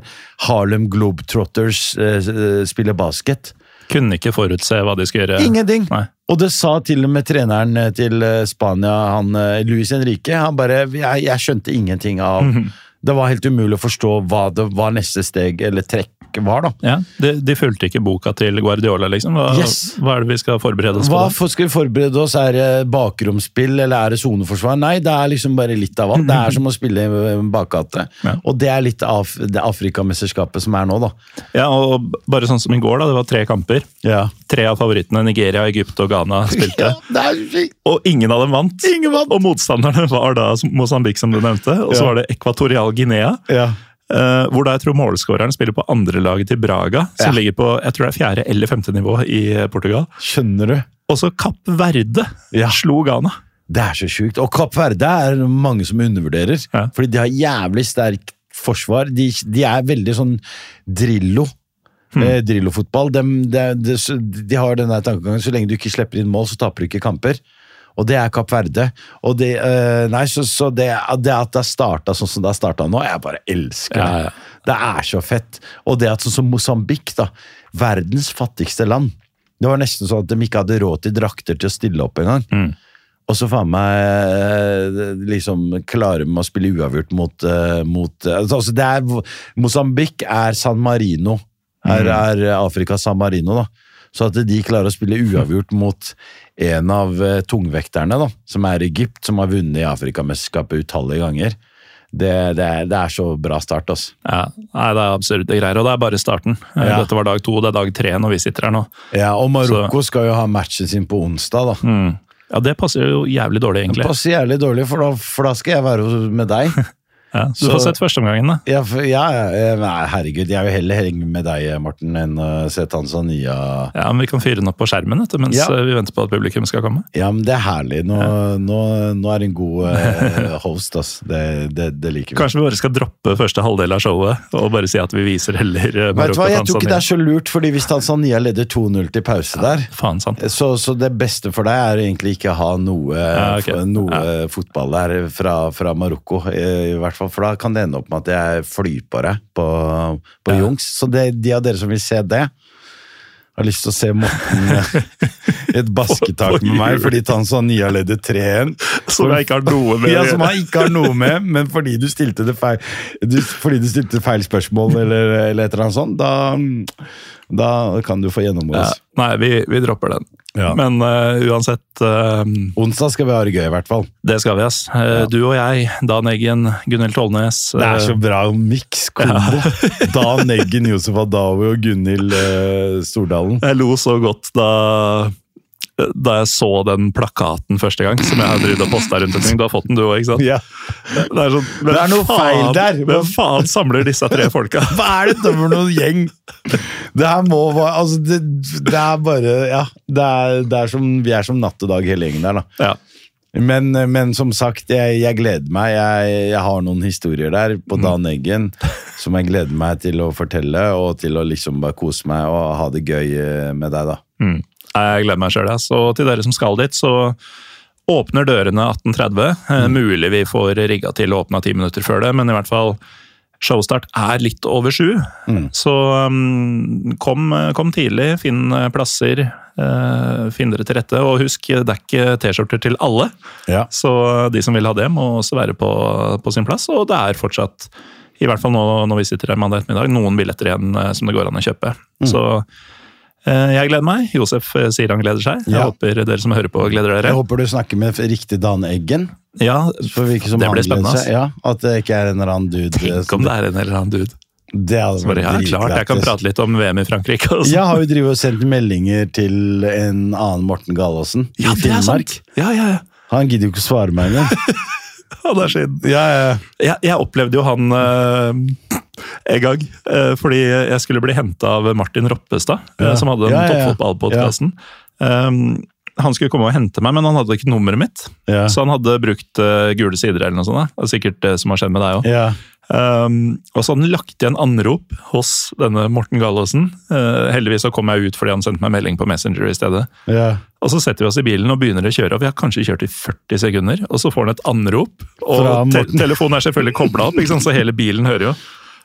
Harlem Globetrotters eh, eh, spille basket. Kunne ikke forutse hva de skulle gjøre. Ingenting! Nei. Og det sa til og med treneren eh, til eh, Spania, han eh, Luis Henrique. Han bare Jeg, jeg skjønte ingenting av Mhm. Det var helt umulig å forstå hva det var neste steg eller trekk var, da. Ja, de, de fulgte ikke boka til Guardiola, liksom. Hva, Yes. hva er det vi skal forberede oss Hva på? for, skal vi forberede oss? Er det bakromsspill, eller er det soneforsvar? Nei, det er liksom bare litt av alt. Det er som å spille i bakgate. Ja. Og det er litt av det Afrikamesterskapet som er nå, da. Ja, og bare sånn som i går, da. Det var tre kamper. Ja. Tre av favorittene, Nigeria, Egypt og Ghana, spilte. [laughs] Og ingen av dem vant. Ingen vant! Og motstanderne var da Mosambik, som du nevnte. Og så var det Ekvatorial Guinea. Ja. Eh, hvor da jeg tror målskåreren spiller på andrelaget til Braga, som Ja. ligger på jeg tror det er fjerde eller femte nivå i eh, Portugal. Skjønner du? Og så Kapp Verde Ja. slo Ghana. Det er så sjukt. Og Kapp Verde er mange som undervurderer. Ja. Fordi de har jævlig sterkt forsvar. De, de er veldig sånn Drillo. Hmm. Eh, Drillo-fotball. De, de, de har den der tankegangen så lenge du ikke slipper inn mål, så taper du ikke kamper. Og det er Kapp Verde. Og det, eh, nei, så, så det, det at det har starta sånn som det har starta nå, jeg bare elsker det. Ja, ja. Det er så fett. Og det at sånn som Mosambik, da, verdens fattigste land Det var nesten sånn at de ikke hadde råd til drakter til å stille opp engang. Mm. Og så faen meg eh, liksom klare med å spille uavgjort mot, eh, mot eh, altså det er, Mosambik er San Marino. Her er Afrika San Marino, da. Så at de klarer å spille uavgjort mot en av eh, tungvekterne, da, som er Egypt, som har vunnet i Afrikamesterskapet utallige ganger. Det, det, er, det er så bra start, altså. Ja, nei, Det er absolutte greier, og det er bare starten. Eh, Ja. Dette var dag to, det er dag tre når vi sitter her nå. Ja, og Marokko skal jo ha matchen sin på onsdag, da. Mm. Ja, Det passer jo jævlig dårlig, egentlig. Det passer jævlig dårlig, for da, for da skal jeg være med deg. [laughs] Ja, du Så- får sett førsteomgangen, da. Ja, for, ja, nei, herregud, jeg vil heller henge med deg, Morten, enn å se Tanzania. Ja, men Vi kan fyre den opp på skjermen vet du, mens Ja. eh, vi venter på at publikum skal komme. Ja, men det er herlig. Nå, nå, nå er det en god eh, [laughs] host, ass. Det, det, det liker vi. Kanskje vi bare skal droppe første halvdel av showet og bare si at vi viser heller Marokko-Tanzania. Vet du hva, Jeg tror ikke det er så lurt, fordi hvis Tanzania leder 2-0 til pause der Faen sant. så, så det beste for deg er egentlig ikke å ha noe, Ja, ok. noe fotball der fra, fra Marokko, i, i hvert fall, for da kan det ende opp med at jeg flyr på deg på, på Ja. Jungs. Så det, de av dere som vil se det, har lyst til å se Morten i [laughs] et basketak med meg fordi Tanzania leder 3-1. Som jeg ikke har noe med Ja, som jeg ikke har noe med, men fordi du stilte det feil, du, fordi du stilte feil spørsmål eller, eller et eller annet sånt, da, da kan du få gjennomgås. Ja, nei, vi, vi dropper den. Ja. Men uh, uansett, uh, Onsdag skal vi ha det gøy, i hvert fall. det skal vi, ass. Eh, Du og jeg, Dan Eggen, Gunhild Tollnes. Det er så bra miks kombo. [laughs] Dan Eggen, Josef Adawi og Gunhild Stordalen. Jeg lo så godt da, da jeg så den plakaten første gang, som jeg har drevet og posta rundt omkring. Du har fått den, du òg, ikke sant? Ja. Det er, sånn, Det er noe faen- feil der. Hvem faen samler disse tre folka? [laughs] Hva er dette for noen gjeng? Det her må være Altså, det, det er bare Ja. Det er, det er som, vi er som natt og dag hele gjengen der, da. Ja. Men, men som sagt, jeg, jeg gleder meg. Jeg, jeg har noen historier der på Dan Eggen som jeg gleder meg til å fortelle, og til å liksom bare kose meg og ha det gøy eh, med deg, da. Mm. Jeg gleder meg sjøl. Og til dere som skal dit, så åpner dørene 18.30. Mm. Mulig vi får rigga til å åpne ti minutter før det, men i hvert fall Showstart er litt over sju, så um, kom, kom tidlig, finn eh, plasser, Uh, finn dere til rette. Og husk, det er ikke T-skjorter til alle, Ja. så de som vil ha det, må også være på, på sin plass. Og det er fortsatt, i hvert fall nå når vi sitter her mandag ettermiddag, noen billetter igjen eh, som det går an å kjøpe. Så eh, jeg gleder meg. Josef eh, sier han gleder seg. Jeg Ja. håper dere som hører på, gleder dere. Jeg håper du snakker med riktig Dan Eggen. Ja, For det virker som det blir spennende. seg. Ja, at det ikke er en eller annen dude. eh, Tenk om det er en eller annen dude. Det hadde bare, ja, klart, jeg kan prate litt om VM i Frankrike. Også. Jeg har jo drivet og sendt meldinger til en annen Morten Galaasen ja, er Finnmark. Ja, ja, ja. Han gidder jo ikke å svare meg engang. [laughs] han er siden. Ja, ja. Jeg, jeg opplevde jo han eh, en gang, eh, fordi jeg skulle bli henta av Martin Roppestad, eh, Ja. som hadde Ja, ja, ja. toppfotballpodkasten. Um, han skulle komme og hente meg, men han hadde ikke nummeret mitt. Så han hadde brukt uh, gule sider eller noe sånt. Det er sikkert det som har skjedd med deg òg. Um, og så hadde han lagt igjen anrop hos denne Morten Galaasen. Uh, heldigvis så kom jeg ut fordi han sendte meg melding på Messenger i stedet. Og så setter vi oss i bilen og begynner å kjøre, og vi har kanskje kjørt i 40 sekunder, og så får han et anrop, og te telefonen er selvfølgelig kobla opp, så hele bilen hører jo.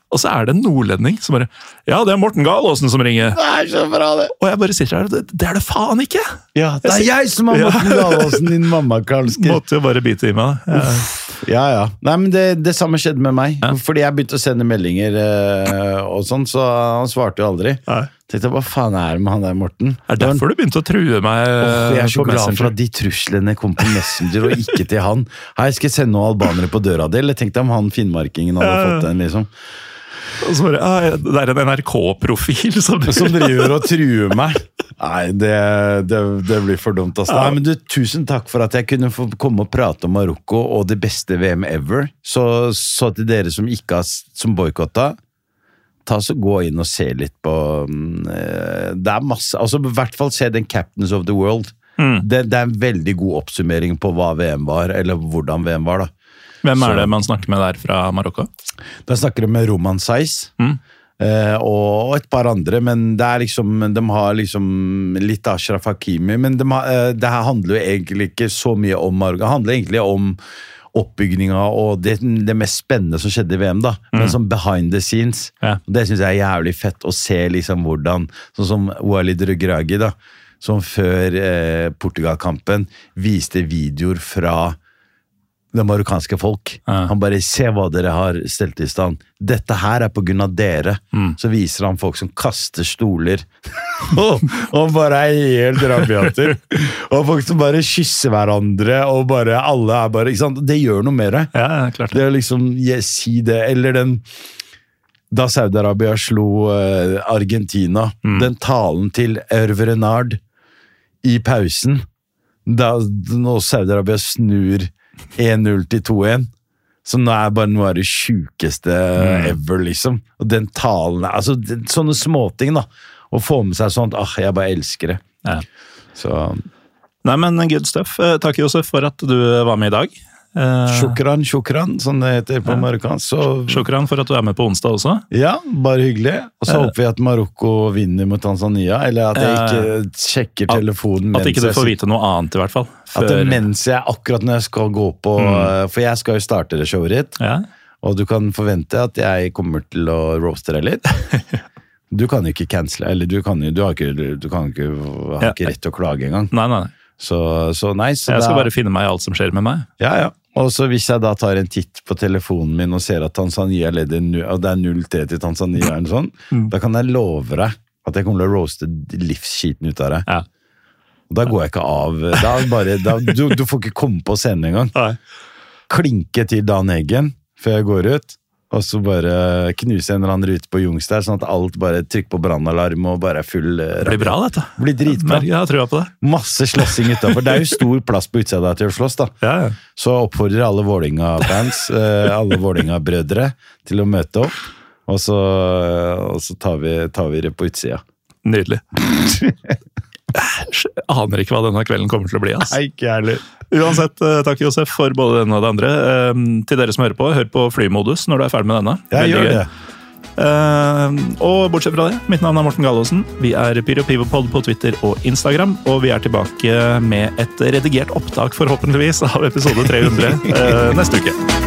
Og så er det en nordlending som bare Ja, det er Morten Galaasen som ringer. Det er så bra, det! Og jeg bare sitter her, og det, det er det faen ikke! Ja, det er jeg som har Ja. Morten Galaasen, din mamma, Karlske. Måtte jo bare bite i meg. Ja. Ja, ja. Nei, men det, det samme skjedde med meg. Ja. Fordi jeg begynte å sende meldinger eh, og sånn, så han svarte jo aldri. Nei. Tenkte, hva faen er det med han der, Morten? Er det derfor du begynte å true meg? Oh, jeg er så glad for at de truslene kom på Messenger og ikke til han. Hei, skal jeg sende noen albanere på døra di? Eller tenkte om han finnmarkingen hadde Ja. fått den, liksom. Og så bare, ah, det er en NRK-profil [laughs] som, Som driver og truer meg. Nei, det, det, det blir for dumt. Altså. Nei, men du, Tusen takk for at jeg kunne få komme og prate om Marokko og det beste VM ever. Så, så til dere som ikke har som boikotta, ta så gå inn og se litt på mm, eh, Det er masse altså I hvert fall se den Captains of the World. Det, det er en veldig god oppsummering på hva VM var, eller hvordan VM var. da. Hvem er det man snakker med der fra Marokko? Da snakker de med Roman Seis, Mm. eh, og et par andre, men det er liksom, de har liksom litt Ashraf Hakimi. Men de har, eh, det her handler jo egentlig ikke så mye om Marokko. Det handler egentlig om oppbygninga og det, det mest spennende som skjedde i VM. da, Men som behind the scenes. Ja. Det syns jeg er jævlig fett å se liksom hvordan Sånn som Walid Rugragi, da, som før eh, Portugal-kampen viste videoer fra det marokkanske folk. Ja. Han bare 'se hva dere har stelt i stand'. Dette her er på grunn av dere. Så viser han folk som kaster stoler. [laughs] og, og bare er helt rabiater. og folk som bare kysser hverandre, og bare alle er bare ikke sant? Det gjør noe med det. Ja, klart Det er liksom yes, Si det. Eller den Da Saudi-Arabia slo uh, Argentina. Den talen til Hervé Renard i pausen. Da når Saudi-Arabia snur 1-0 til 2-1. Som nå er bare noe av det sjukeste ever, liksom. Og den talen altså, Sånne småting, da. Å få med seg sånt. Ah, jeg bare elsker det. Ja. Så Nei, men good stuff. Eh, Takk, Josef, for at du var med i dag. Eh, Shukran, shukran, som det heter på marokkansk. Så Shukran for at du er med på onsdag også. Ja, bare hyggelig. Og så Eh. håper vi at Marokko vinner mot Tanzania, eller at jeg Eh, ikke sjekker telefonen At at ikke du får vite noe annet, i hvert fall. At det mens jeg, akkurat når jeg skal gå på mm. For jeg skal jo starte det showet ditt, ja. og du kan forvente at jeg kommer til å roaste deg litt. [laughs] Du kan ikke cancele, eller du kan Du har ikke, du kan ikke, har ikke rett til å klage engang. Nei, nei. Så, så så Jeg skal da- bare finne meg i alt som skjer med meg. Ja, ja. Og så hvis jeg da tar en titt på telefonen min og ser at Tanzania leder, og det er 0-3 til Tanzania, eller sånn, Mm. da kan jeg love deg at jeg kommer til å roaste livsskiten ut av deg. Ja. Og da går jeg ikke av. Da bare, da, du, du får ikke komme på scenen engang. Klinke til Dan Eggen før jeg går ut, og så bare knuse en eller annen rute på Jungs der, sånn at alt bare trykker på brannalarm og bare er full eh, Det blir bra, dette. Blir dritbra. Jeg har på det. Masse slåssing utafor. Det er jo stor plass på utsida der til å slåss, da. Ja, ja. Så oppfordrer alle Vålinga-fans, [laughs] eh, alle Vålinga-brødre, til å møte opp. Og så, og så tar, vi, tar vi det på utsida. Nydelig. [laughs] Aner ikke hva denne kvelden kommer til å bli. Nei, ikke heller. Uansett, eh, takk Josef for både denne og det andre. Eh, Til dere som hører på, hør på flymodus når du er ferdig med denne. Jeg Veldig gjør gøy. det. Uh, og bortsett fra det, mitt navn er Morten Gallaasen. Vi er PyroPivopod på Twitter og Instagram. Og vi er tilbake med et redigert opptak, forhåpentligvis, av episode 300 uh, neste uke.